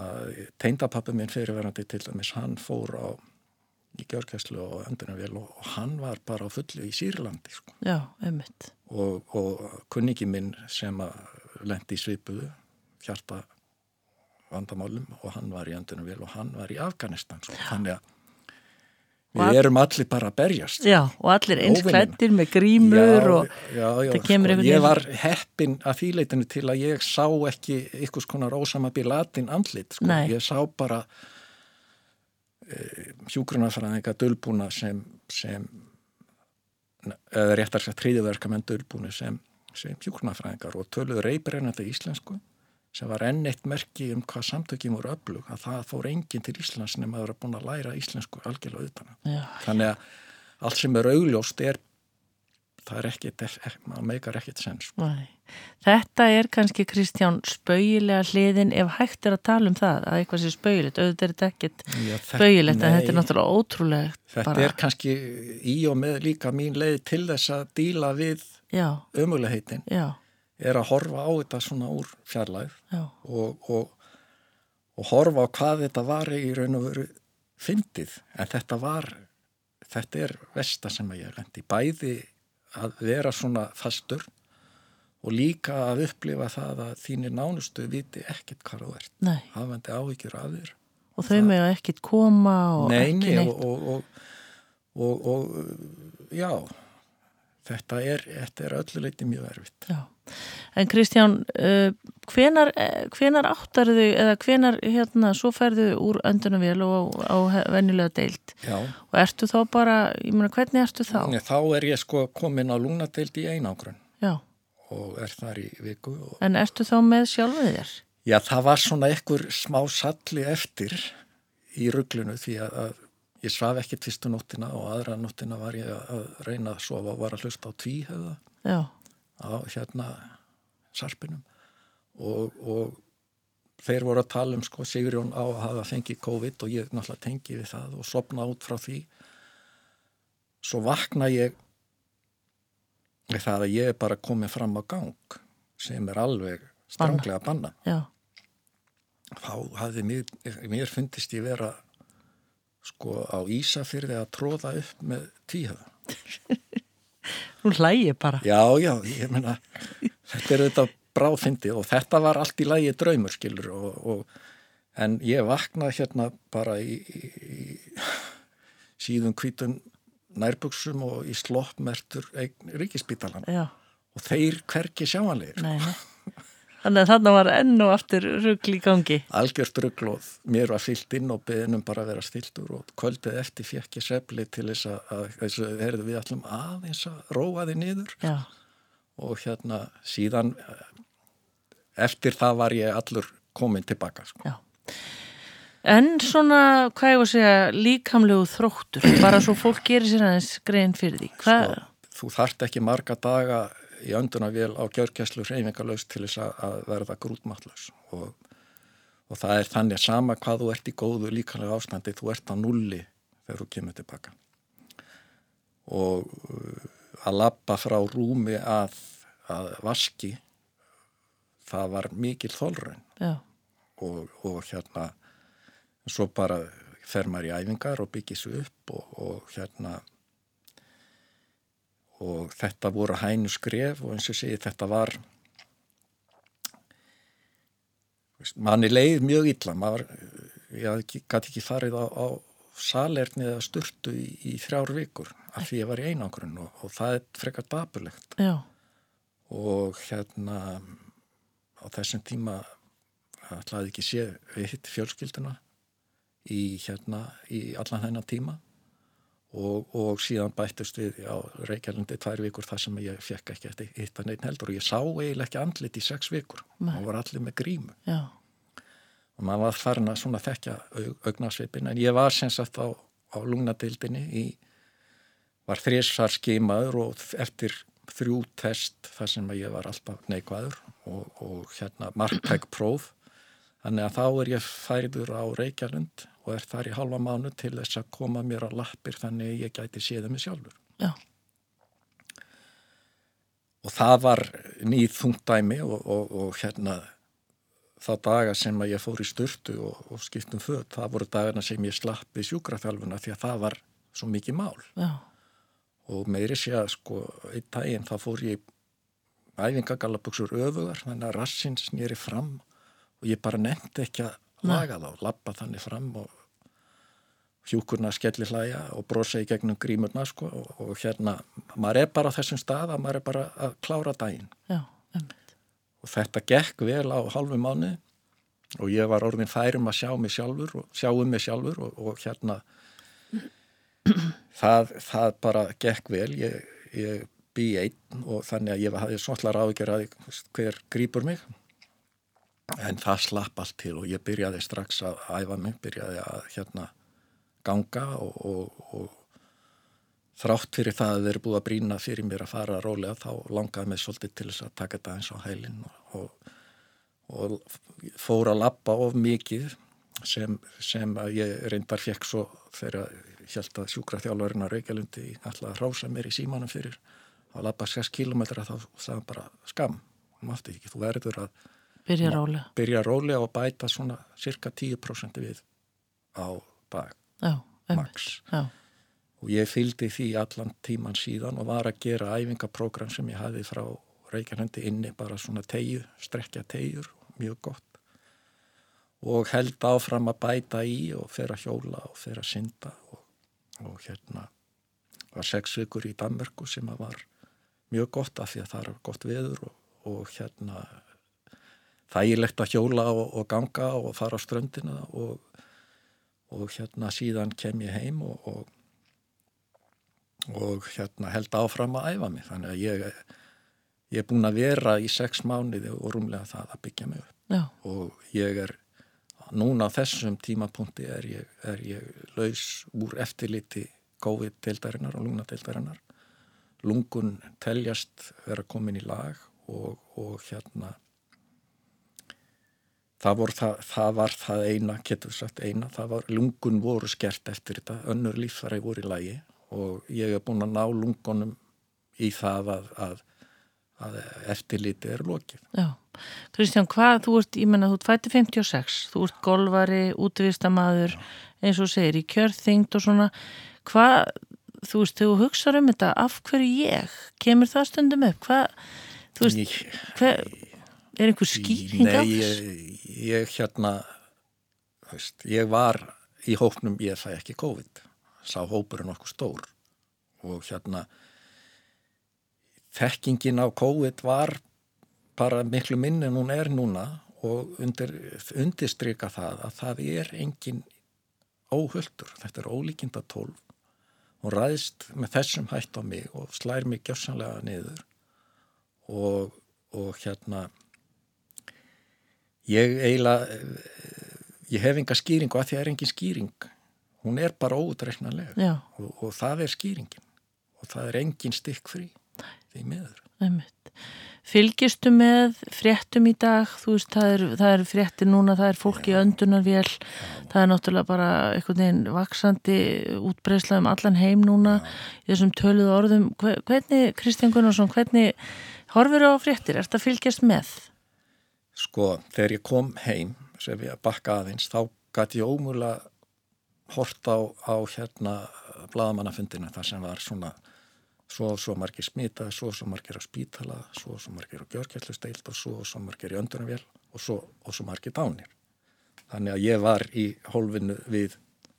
að teindapappi minn fyrirverandi til dæmis hann fór á í gjörgæslu og öndunarvél og, og hann var bara á fullu í Sýrlandi sko. já, einmitt. og, og kunningi minn sem að lendi í svipuðu hjarta vandamálum og hann var í öndunarvél og hann var í Afganistan sko. þannig að við erum allir bara að berjast Já, og allir eins Óvinina. klættir með grímur og já, já, það kemur einhvern ég veginn- var heppin að því leitinu til að ég sá ekki ykkur konar ósama bilatin andlit sko. Ég sá bara e, hjúgrunafræðinga dölbúna sem, sem eða réttar sér þriðverkamenn dölbúni sem, sem hjúgrunafræðingar og töluðu reybrennandi íslensku sem var enn eitt merki um hvað samtökjum voru öflug að það fór enginn til Íslands nema að vera búin að læra íslensku algjörlega utan já, þannig að allt sem er augljóst er það er ekkit, maður meikar ekkit sens sko. Nei. Þetta er kannski Kristján spauilega hliðin ef hægt er að tala um það að eitthvað sé spauilegt, auðvitað er þetta þetta- spauilegt en þetta er náttúrulega ótrúlegt þetta bara, er kannski í og með líka mín leið til þess að díla við já, ömulegheitin já, er að horfa á þetta svona úr fjarlæð og, og, og horfa á hvað þetta var í raun og veru fyndið. En þetta var þetta er versta sem að ég lendi bæði að vera svona fastur og líka að upplifa það að þínir nánustu viti ekkert hvað þú ert. Hafandi áhyggjur af þér. Og þau með að ekkert koma og nei, ekki nei, neitt. og, og, og, og, og já þetta er, þetta er öllu leiti mjög erfitt Já. En Kristján, hvenar, eh, hvenar áttar þau eða hvenar hérna svo ferðu úr öndunarvél og á, á venjulega deild já, og ertu þá bara, ég meina hvernig ertu þá? þá er ég sko komin á lungnadeild í einangrun Já, og er þar í viku og en ertu þá með sjálfið þér? Já, það var svona einhver smá salli eftir í rugglunu því að, að ég svaf ekkert fyrstu nóttina og aðra nóttina var ég að reyna að sofa og var að hlusta á tvíhöða Já, á hérna sarpinum. Og, og þeir voru að tala um sko Sigurjón á að hafa fengið COVID og ég náttúrulega tengi við það og sopna út frá því. Svo vakna ég við það að ég er bara komið fram á gang sem er alveg stránglega banna já, þá hafði mér, mér fundist ég vera sko á Ísafyrði að tróða upp með tvíhöða. þú hlægir bara. Já, já, ég meina þetta er auðvitað bráðfindi og þetta var allt í lagi draumur skilur og, og en ég vaknaði hérna bara í, í, í síðum kvítun nærbuksum og í sloppmertur ríkispítalan og þeir hverki sjáanlegir. nei, nei. Þannig að þarna var enn og aftur rugl í gangi. algjört rugl og mér var fyllt inn og beðinum bara að vera stiltur og kvöldið eftir fekk ég sefli til þess að, að þess að heyrðu við allum aðeins að róa þið niður Já, og hérna síðan eh, eftir það var ég allur komin tilbaka sko. já. En svona, hvað ég var að segja, líkamlegu þróttur, bara svo fólk gerir sér aðeins grein fyrir því. Hvað? Sko, þú þarft ekki marga daga í öndunavél á gjörgæslu hreyfingarlaus til þess að, verða grútmattlaus og, og það er þannig að sama hvað þú ert í góðu líkanlega ástandi, þú ert á nulli þegar þú kemur tilbaka og uh, að lappa frá rúmi að, að vaski það var mikil þólraun Já, og, og hérna svo bara fer maður í æfingar og byggis upp og, og hérna og þetta voru hænu skref og eins og segi þetta var manni leið mjög illa. Maður, ég gæti ekki farið á, á salerni eða sturtu í, í þrjár vikur af því ég var í einangrun og, og það er frekar dapurlegt. Já, og hérna á þessum tíma ætlaði ekki sé við hitt fjölskylduna í hérna í allan þennan tíma og, og síðan bættust við á Reykjavílundi tvær vikur þar sem ég fekk ekki eftir hitt að neitt heldur og ég sá eiginlega ekki andlit í sex vikur. Og var allir með grímu. Já, og maður var farin að svona þekkja augnarsvipin en ég var sem sagt á, á lungnadildinni í var þrísar skimaður og eftir þrjú test þar sem ég var alltaf neikvæður og, og hérna marktæk próf. Þannig að þá er ég færiður á Reykjalund og er þar í halva mánu til þess að koma mér á lappir þannig að ég gæti séða mig sjálfur. Já, og það var nýð þungdæmi og, og, og hérna þá daga sem að ég fór í styrtu og, og skiptum föt, það voru dagana sem ég slapp við sjúkraþjálfuna því að það var svo mikið mál. Já, og meiri sé að sko einn daginn þá fór ég æfingagallaböksur öfugar þannig að rassinn snýri fram og ég bara nefndi ekki að laga þá, lappa þannig fram og hjúkurna skelli hlæja og brosa í gegnum grímurna sko og, og hérna, maður er bara á þessum stað að maður er bara að klára daginn. Já, og þetta gekk vel á halvu mánu og ég var orðin færum að sjá mig sjálfur og sjá um mig sjálfur og, og hérna það, það bara gekk vel. Ég, ég bý einn og þannig að ég hafði svotlar ágjör að hver grýpur mig. En það slapp allt til og ég byrjaði strax að æfa mig, byrjaði að hérna ganga og, og, og þrátt fyrir það að þeir eru búið að brína fyrir mér að fara rólega þá langaði mig svolítið til þess að taka þetta eins á hælinn og, og fór að lappa of mikið sem, sem að ég reyndar fekk svo þegar ég held að sjúkra þjálfurinn að Reykjalundi alltaf að rása mér í símanum fyrir að lappa 6 km þá sagði bara skam, ekki, þú verður að Byrja rólega. byrja rólega og bæta svona cirka 10% við á dag Já, max. Já, og ég fylgdi því allan tíman síðan og var að gera æfingaprógram sem ég hafi frá Reykjanendi inni bara svona tegju, strekja tegjur mjög gott. Og held áfram að bæta í og fer að hjóla og fer að synda og, og hérna var sex vikur í Danmörku sem að var mjög gott af því að það er gott veður og, og hérna þægilegt að hjóla og, og ganga og fara á ströndina og, og hérna síðan kem ég heim og, og og hérna held áfram að æfa mig. Þannig að ég, ég er búin að vera í sex mánuði og rúmlega það að byggja mig upp. Já, og ég er núna á þessum tímapunkti er ég, er ég laus úr eftirliti COVID-deildarinnar og lungnadeildarinnar lungun teljast vera komin í lag og, og hérna það, vor, það, það var það eina, getur sagt eina það var, lungun voru skert eftir þetta önnur líffæri voru í lagi og ég er búin að ná lungunum í það að, að, að eftirliti er lokið. Já. Kristján, hvað, þú ert, ég menna, þú ert fætti 56, þú ert golvari, útvistamaður, eins og segir, í kjörþyngd og svona, hvað, þú veist, þegar þú hugsaður um þetta, af hverju ég, kemur það stundum upp, hvað, þú veist, hver, er einhver skýring á Nei, þessu? ég, ég hérna veist, ég var í hópnum, ég fæ ekki COVID sá hópurinn okkur stór. Og hérna þekkingin á COVID var bara miklu minni en hún er núna og undir, undirstryka það að það er engin óhöldur, þetta er ólíkinda tólf. Hún ræðist með þessum hætt á mig og slær mig gjössanlega niður. Og, og hérna ég eiginlega ég hef enga skýringu að því að er engin skýring. Hún er bara óutreiknanlega Já, og, og það er skýringin. Og það er engin stykk frí því miður. Einmitt. Fylgistu með fréttum í dag, þú veist, það er, það er fréttir núna, það er fólk í öndunarvél, það er náttúrulega bara einhvern veginn vaksandi útbreysla um allan heim núna í þessum töluðu orðum. Hve- Hvernig, Kristján Gunnarsson, hvernig horfir á fréttir? Er þetta fylgjast með? Sko þegar ég kom heim sem ég bakka aðeins þá gæti ég ómúlega hort á, á hérna bladamannafundina þar sem var svona svo og svo margir smita, svo og svo margir á spítala, svo og svo margir á gjörkjallusteild og svo og svo margir í öndunarvél og svo og svo margir dánir. Þannig að ég var í hólfinu við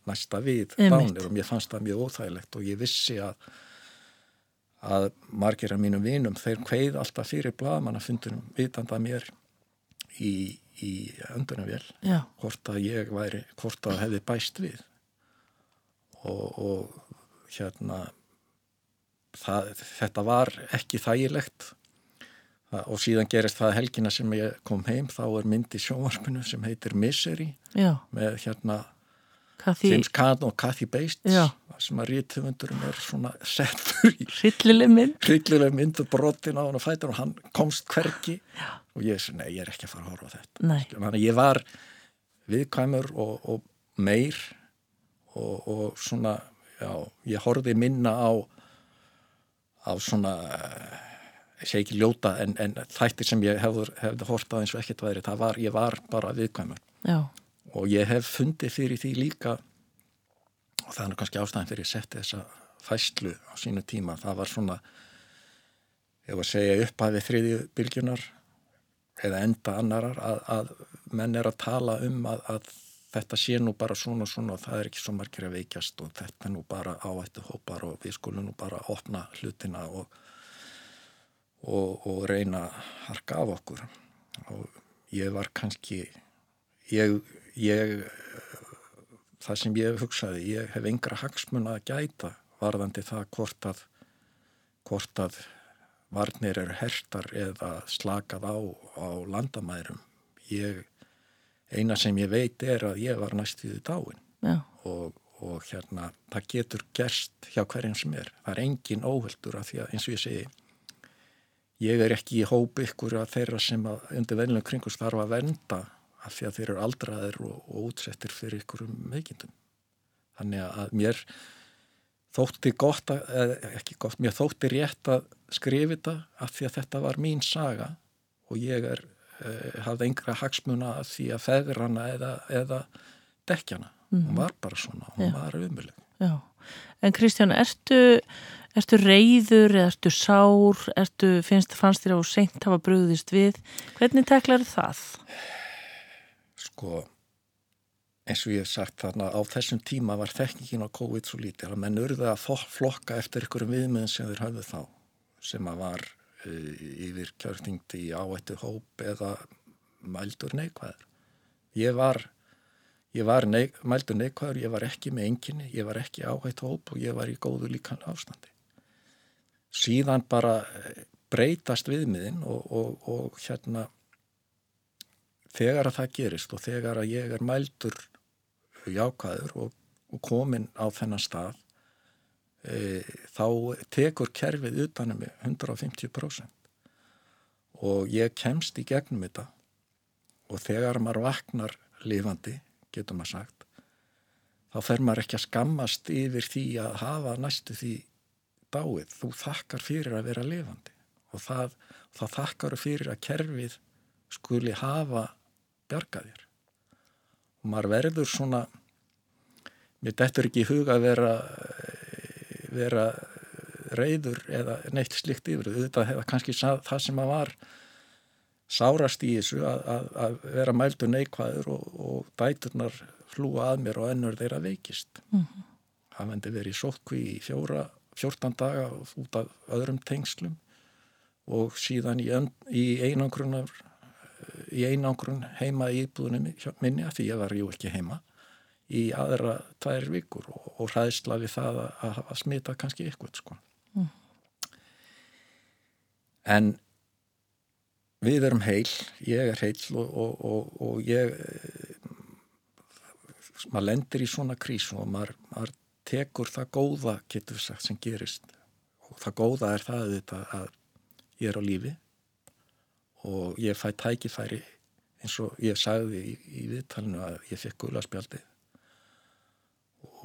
næsta við dánir og mér fannst það mjög óþægilegt og ég vissi að að margir af mínum vinum þeir kveið alltaf fyrir blagamannafundunum vitandi að mér í, í öndunarvél já, hvort að ég væri, hvort að hefði bæst við. Og, og hérna það, þetta var ekki þægilegt. Og síðan gerist það helgina sem ég kom heim þá er mynd í sjónvarpinu sem heitir Misery já, með hérna því James Caan og Kathy Bates Já. sem að rítumundurum er svona settur í hryllileg mynd. myndu brotin á hann og fætur og hann komst hvergi. Já. og ég er nei, ég er ekki að fara að horfa þetta. Þannig að ég var viðkvæmur og, og meir og, og svona já, ég horfði minna á á svona eh, ég segi ekki ljóta en, en þættir sem ég hefði hort á eins og ekkert væri, það var, ég var bara viðkvæmur. Já, og ég hef fundið fyrir því líka og það er kannski ástæðan fyrir að setja þessa fæslu á sínu tíma það var svona var að segja upphæfi þriðju bylgjunar eða enda annarar að, að menn er að tala um að, að þetta sé nú bara svona og svona og það er ekki svo margir að veikjast og þetta nú bara áættu hópar og við skulum nú bara opna hlutina og, og, og reyna harka af okkur. Og ég var kannski ég, ég það sem ég hugsaði, ég hef yngra hagsmun að gæta varðandi það hvort að hvort að varnir eru hertar eða slakað á, á landamærum. Ég, eina sem ég veit er að ég var næstuði dáin. Já, og, og hérna það getur gerst hjá hverjum sem er. Það er engin óhöldur af því að eins og ég segi ég er ekki í hóp ykkur að þeirra sem að undir venlum kringust þarf að venda af því að þeir eru aldraðir og, og útsettir fyrir ykkurum veikindum. Þannig að mér þótti gott að, ekki gott, mér þótti rétt að skrifa þetta af því að þetta var mín saga og ég er eh, hafði yngra hagsmuna af því að feður hana eða, eða dekkjana, hún var bara svona hún Já. var umulig já. En Kristján, ertu ertu reyður eða ertu sár? Ertu, finnst, fannst þér á seint hafa brugðist við, hvernig teklar það? Sko eins og ég hef sagt þarna á þessum tíma var þekkingin á COVID svo lítið að menn urðu að flokka eftir ykkurum viðmiðin sem þeir hafðu þá sem að var uh, yfir kjörtingdi í áættu hóp eða mældur neikvæður. Ég var ég var neik, mældur neikvæður, ég var ekki með enginni, ég var ekki áhættu hóp og ég var í góðu líkan ástandi. Síðan bara eh, breytast viðmiðin og, og, og hérna þegar að það gerist og þegar að ég er mældur jákvæður og, og komin á þennan stað e, þá tekur kerfið utanum mig 150% og ég kemst í gegnum þetta. Og þegar maður vaknar lifandi, getur maður sagt þá fer maður ekki að skammast yfir því að hafa næstu því dáið, þú þakkar fyrir að vera lifandi. Og það, það þakkar fyrir að kerfið skuli hafa bjargaðir og maður verður svona mér dettur ekki í huga að vera vera reyður eða neitt slikt yfir. Þetta hefða kannski það sem að var sárast í þessu að, að, að vera mældu neikvæður og, og dæturnar flúa að mér og ennur þeirra veikist. Það vendi verið sótkví í fjóra, 14 daga út af öðrum tengslum og síðan í, í einangrunar í einangrun heima í íbúðunum minni að því ég var jú ekki heima í aðra tvær vikur og, og hræðsla við það að, að smita kannski ykkur sko. En við erum heil, ég er heil og, og, og, og ég eh, maður lendir í svona krísu og maður, maður tekur það góða, getur við sagt, sem gerist. Og það góða er það að ég er á lífi og ég fæ tækifæri eins og ég sagði í, í viðtalinu að ég fekk gulaspjaldi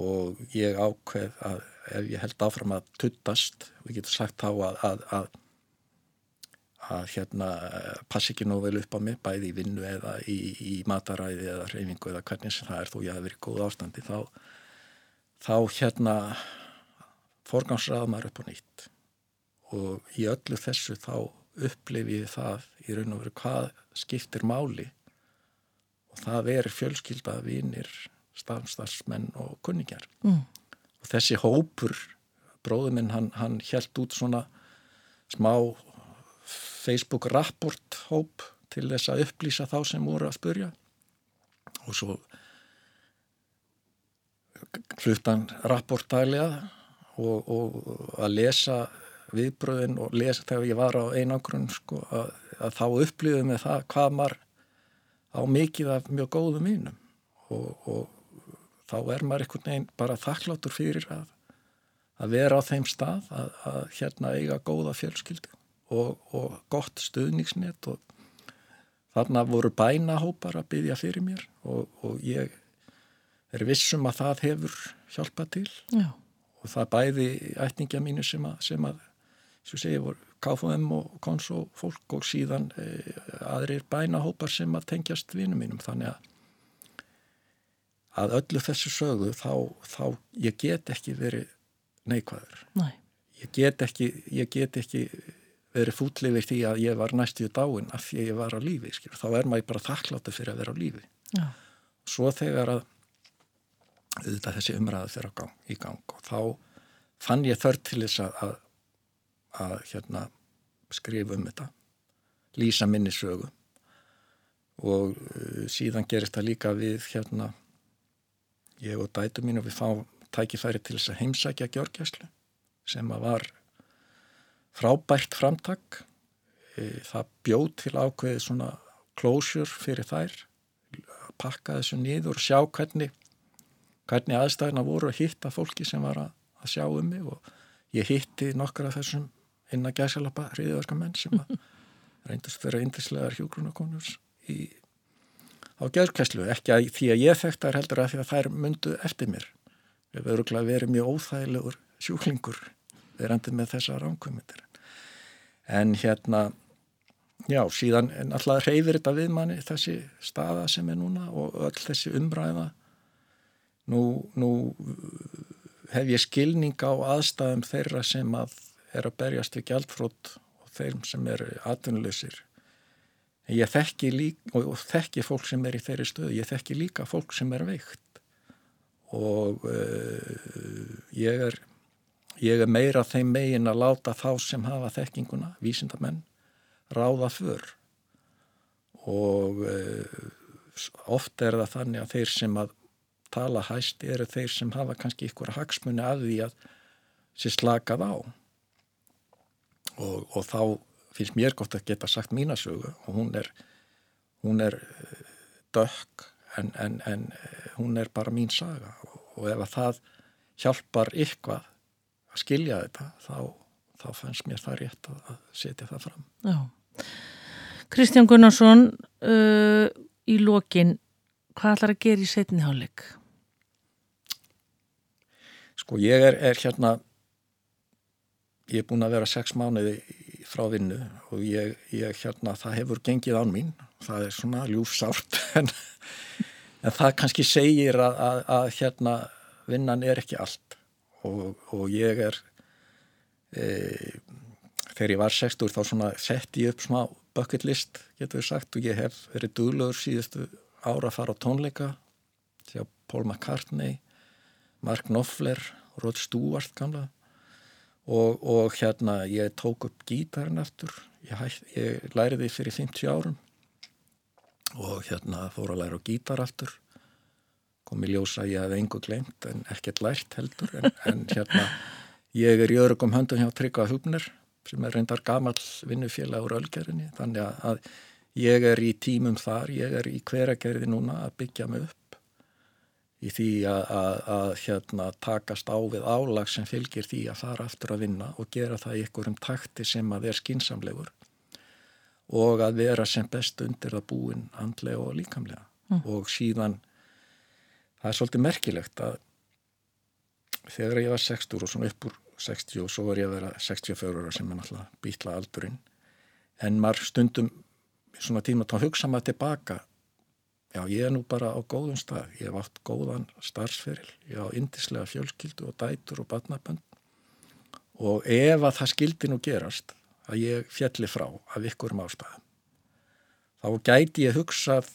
og ég ákveð að ef ég held áfram að tuttast, við getum sagt þá að, að, að, að hérna passi ekki nóg vel upp á mig, bæði í vinnu eða í, í mataræði eða reyfingu eða hvernig sem það er þó ég hafi verið góð ástandi þá, þá hérna forgangsraða maður upp á nýtt. Og í öllu þessu þá upplifi ég það í raun og veru hvað skiptir máli og það er fjölskylda, vinir, stafnstarsmenn og kunningjar. Mm. Og þessi hópur, bróður minn, hann, hann held út svona smá Facebook rapport hóp til þess að upplýsa þá sem voru að spurja og svo hlutan rapport daglega og, og að lesa viðbröðin og lesa þegar ég var á einangrun sko, að, að þá upplýðum við það hvað maður á mikið af mjög góðum mínum og, og þá er maður einhvern veginn bara þakkláttur fyrir að, að vera á þeim stað að, að hérna eiga góða fjölskyldu og, og gott stuðningsnett og þarna voru bænahópar að byggja fyrir mér og ég er vissum að það hefur hjálpað til Já. og það bæði ætningja mínu sem að, sem að sem segja voru KFM og Konsó fólk og síðan e, aðrir bænahópar sem að tengjast vinum mínum þannig að að öllu þessu sögu þá, þá ég get ekki verið neikvæður Nei. ég get ekki, ég get ekki verið fútlifir því að ég var næstuð dáin af því að ég var á lífi skil. þá er maður bara þakkláttu fyrir að vera á lífi Já. svo þegar að auðvitað þessi umræðu gang, í gang og þá fann ég þörð til þess að, að, hérna, skrifa um þetta lýsa minni sögu. Og uh, síðan gerist það líka við hérna ég og dætu mín og við fáum tækifæri til þess að heimsækja gjörgjæslu sem að var frábært framtak. E, það bjóð til ákveði svona closure fyrir þær pakka þessu niður og sjá hvernig hvernig aðstæðina voru að hitta fólki sem var að, að sjá um mig. Og ég hitti nokkar af þessum inn að gæsalappa hriðiðarska menn sem að reyndast vera indislegar hjógrunakonur í, á gjörkæslu ekki að því að ég þekkt þær heldur að því að þær myndu eftir mér. Við verðum verið mjög óþægilegur sjúklingur verandi með þessa ránkvömyndir en hérna já, síðan alltaf reyfir þetta við manni þessi staða sem er núna og öll þessi umræða. Nú, nú hef ég skilning á aðstæðum þeirra sem að er að berjast við gjaldfrótt og þeim sem eru atvinnuleysir en ég þekki líka og þekki fólk sem er í þeirri stöðu ég þekki líka fólk sem er veikt. Og uh, ég er ég er meira þeim megin að láta þá sem hafa þekkinguna, vísindamenn ráða fyrr og uh, oft er það þannig að þeir sem að tala hæst eru þeir sem hafa kannski ykkur hagsmunni af því að sér slakað á og, og þá finnst mér gott að geta sagt mínasögu og hún er hún er dökk en, en, en hún er bara mín saga og, og ef að það hjálpar ykkvað að skilja þetta þá, þá fannst mér það rétt að, að setja það fram Já. Kristján Gunnarsson uh, í lokin hvað ætlar að gera í setni hálfleik? Sko ég er, er hérna ég er búin að vera sex mánuði frá vinnu og ég, ég hérna það hefur gengið án mín. Það er svona ljúfsárt en, en það kannski segir að, að, að hérna vinnan er ekki allt. Og, og ég er e, þegar ég var 60 þá svona sett ég upp smá bucket list getur við sagt og ég hef verið duglegur síðustu ára að fara á tónleika sjá Paul McCartney Mark Knopfler Rod Stewart gamla og, og hérna ég tók upp gítarinn aftur. Ég, ég læriði fyrir 50 árum. Og hérna fór að læra á gítar aftur. Kom í ljósa ég hef engu glemt en ekkert lært heldur. En, en hérna ég er í örugum höndum hjá Tryggva Hubner sem er reyndar gamal vinnufélag úr Ölgerinni þannig að, að ég er í tímum þar, ég er í hveragerði núna að byggja mig upp í því að, að, að hérna takast á við álag sem fylgir því að fara aftur að vinna og gera það í einhverjum takti sem að er skinsamlegur og að vera sem best undir það búin andlega og líkamlega mm. og síðan það er svolítið merkilegt að þegar ég var 60 og svona upp úr 60 og svo var ég að vera 64 ára sem er náttúrulega býtla aldurinn en maður stundum svona tíma þá hugsa maður tilbaka já ég er nú bara á góðum stað. Ég hef átt góðan starfsferil. Ég á indislega fjölskyldu og dætur og batnabönd og ef að það skildi nú gerast að ég fjalli frá af ykkurum ástæðum þá gæti ég hugsað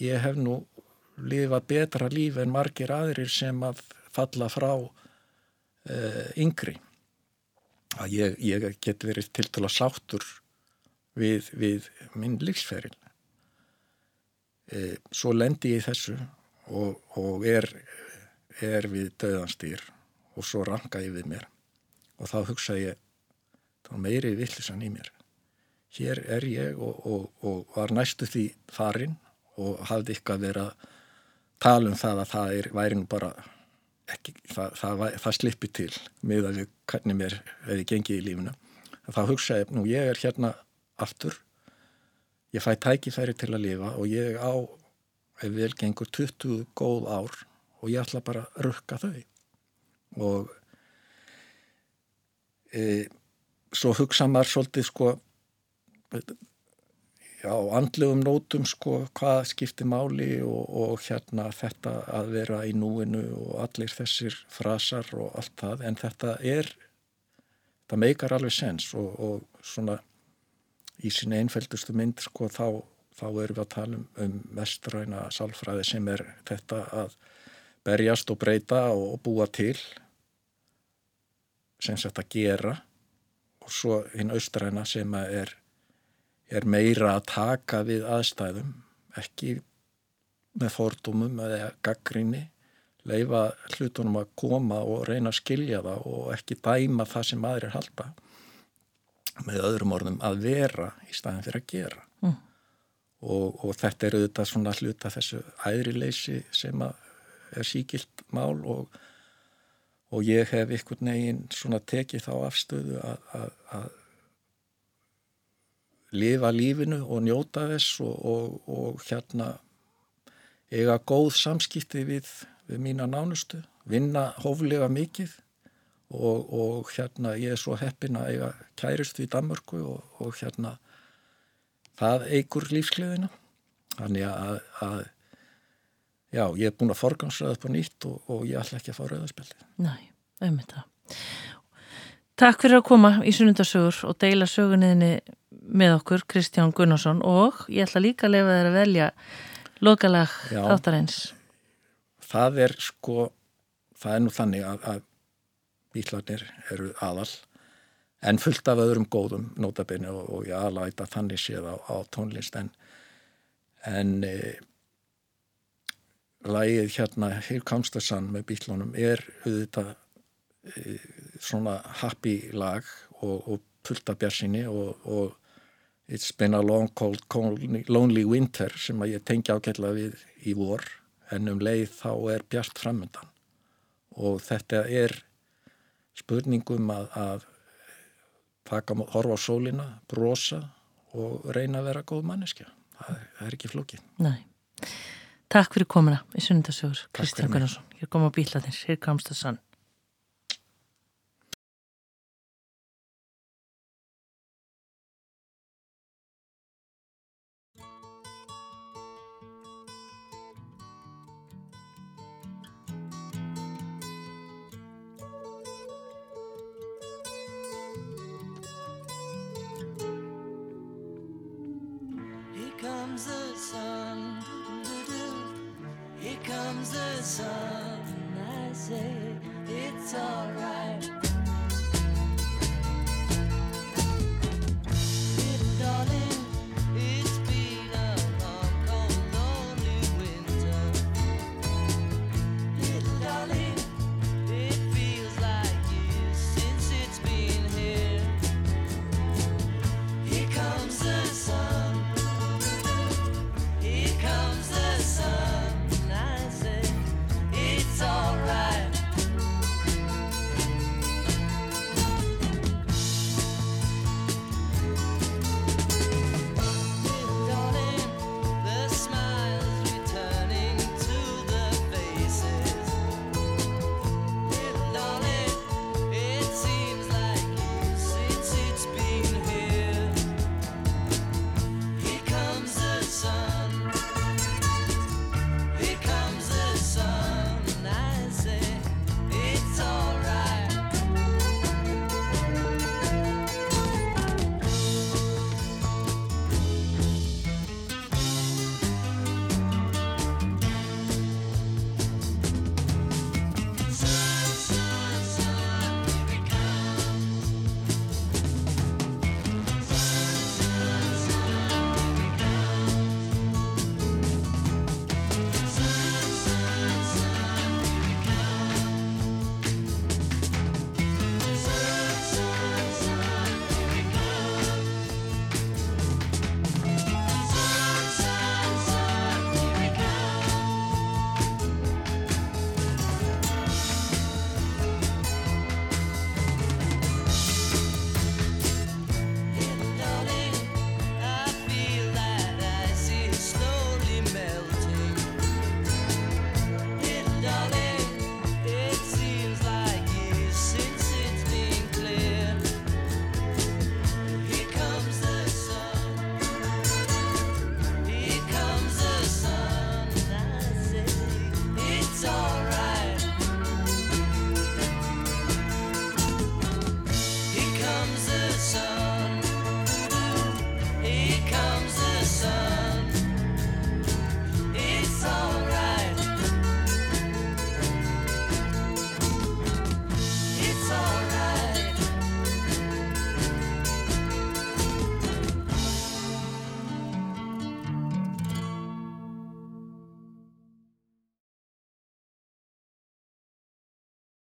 ég hef nú lifa betra líf en margir aðrir sem að falla frá uh, yngri. Að ég, ég get verið til að sáttur við, við minn lífsferil svo lendi ég í þessu og, og er, er við döðanstýr og svo ranka ég við mér. Og þá hugsa ég þá meiri villisann í mér. Hér er ég og, og, og var næstu því farin og hafði eitthvað verið að tala um það að það er, væri nú bara ekki, það, það, það slippi til með að við hvernig mér hefði gengið í lífuna þá hugsa ég, nú ég er hérna aftur ég fæ tækifæri til að lifa og ég á ef vel gengur 20 góð ár og ég ætla bara að rukka þau. Og e, svo hugsa maður svolítið sko já, andlegum nótum sko hvað skiptir máli og, og hérna þetta að vera í núinu og allir þessir frasar og allt það. En þetta er það meikar alveg sens og, og svona í sinni einfældustu mynd sko þá þá erum við að tala um, um vestræna sálfræði sem er þetta að berjast og breyta og búa til sem þetta gera. Og svo hinn austræna sem er, er meira að taka við aðstæðum ekki með fordumum eða gaggrinni leifa hlutunum að koma og reyna að skilja það og ekki dæma það sem aðrir halda með öðrum orðum að vera í staðin fyrir að gera. Mm. Og, og þetta er auðvitað svona hluta þessu æðrileysi sem er síkilt mál og, og ég hef einhvern veginn svona tekið þá afstöðu að lifa lífinu og njóta þess og, og hérna eiga góð samskipti við, við mína nánustu, vinna hóflega mikið og hérna ég er svo heppin að eiga kærist við Danmörku og hérna það eigur lífskliðina þannig að, að já, ég er búin að forgansraða upp á nýtt og, og ég ætla ekki að fá rauðarspjaldi Næ, auðvitað Takk fyrir að koma í sunnundasögur og deila sögunniðinni með okkur Kristján Gunnarsson og ég ætla líka að lefa þér að velja lokalag þáttarins. Það er sko það er nú þannig að, að bílarnir eru aðal en fullt af öðrum góðum nótabene og, og ég aðlæta þannig séð á, á tónlist. En, en e, lægið hérna Here Comes the Sun með bílunum er auðvitað e, svona happy lag og, og fullt af björnsinni og, og It's been a long cold, cold lonely winter sem að ég tengja ágætla við í vor. En um leið þá er bjart framöndan og þetta er spurningum að, að taka, horfa á sólina, brosa og reyna að vera góð manneskja. Það, það er ekki flókið. Nei. Takk fyrir komina í Sunnundasögur, Kristján Gunnarsson. Hér kom á bílaðir, hér kamst það sann.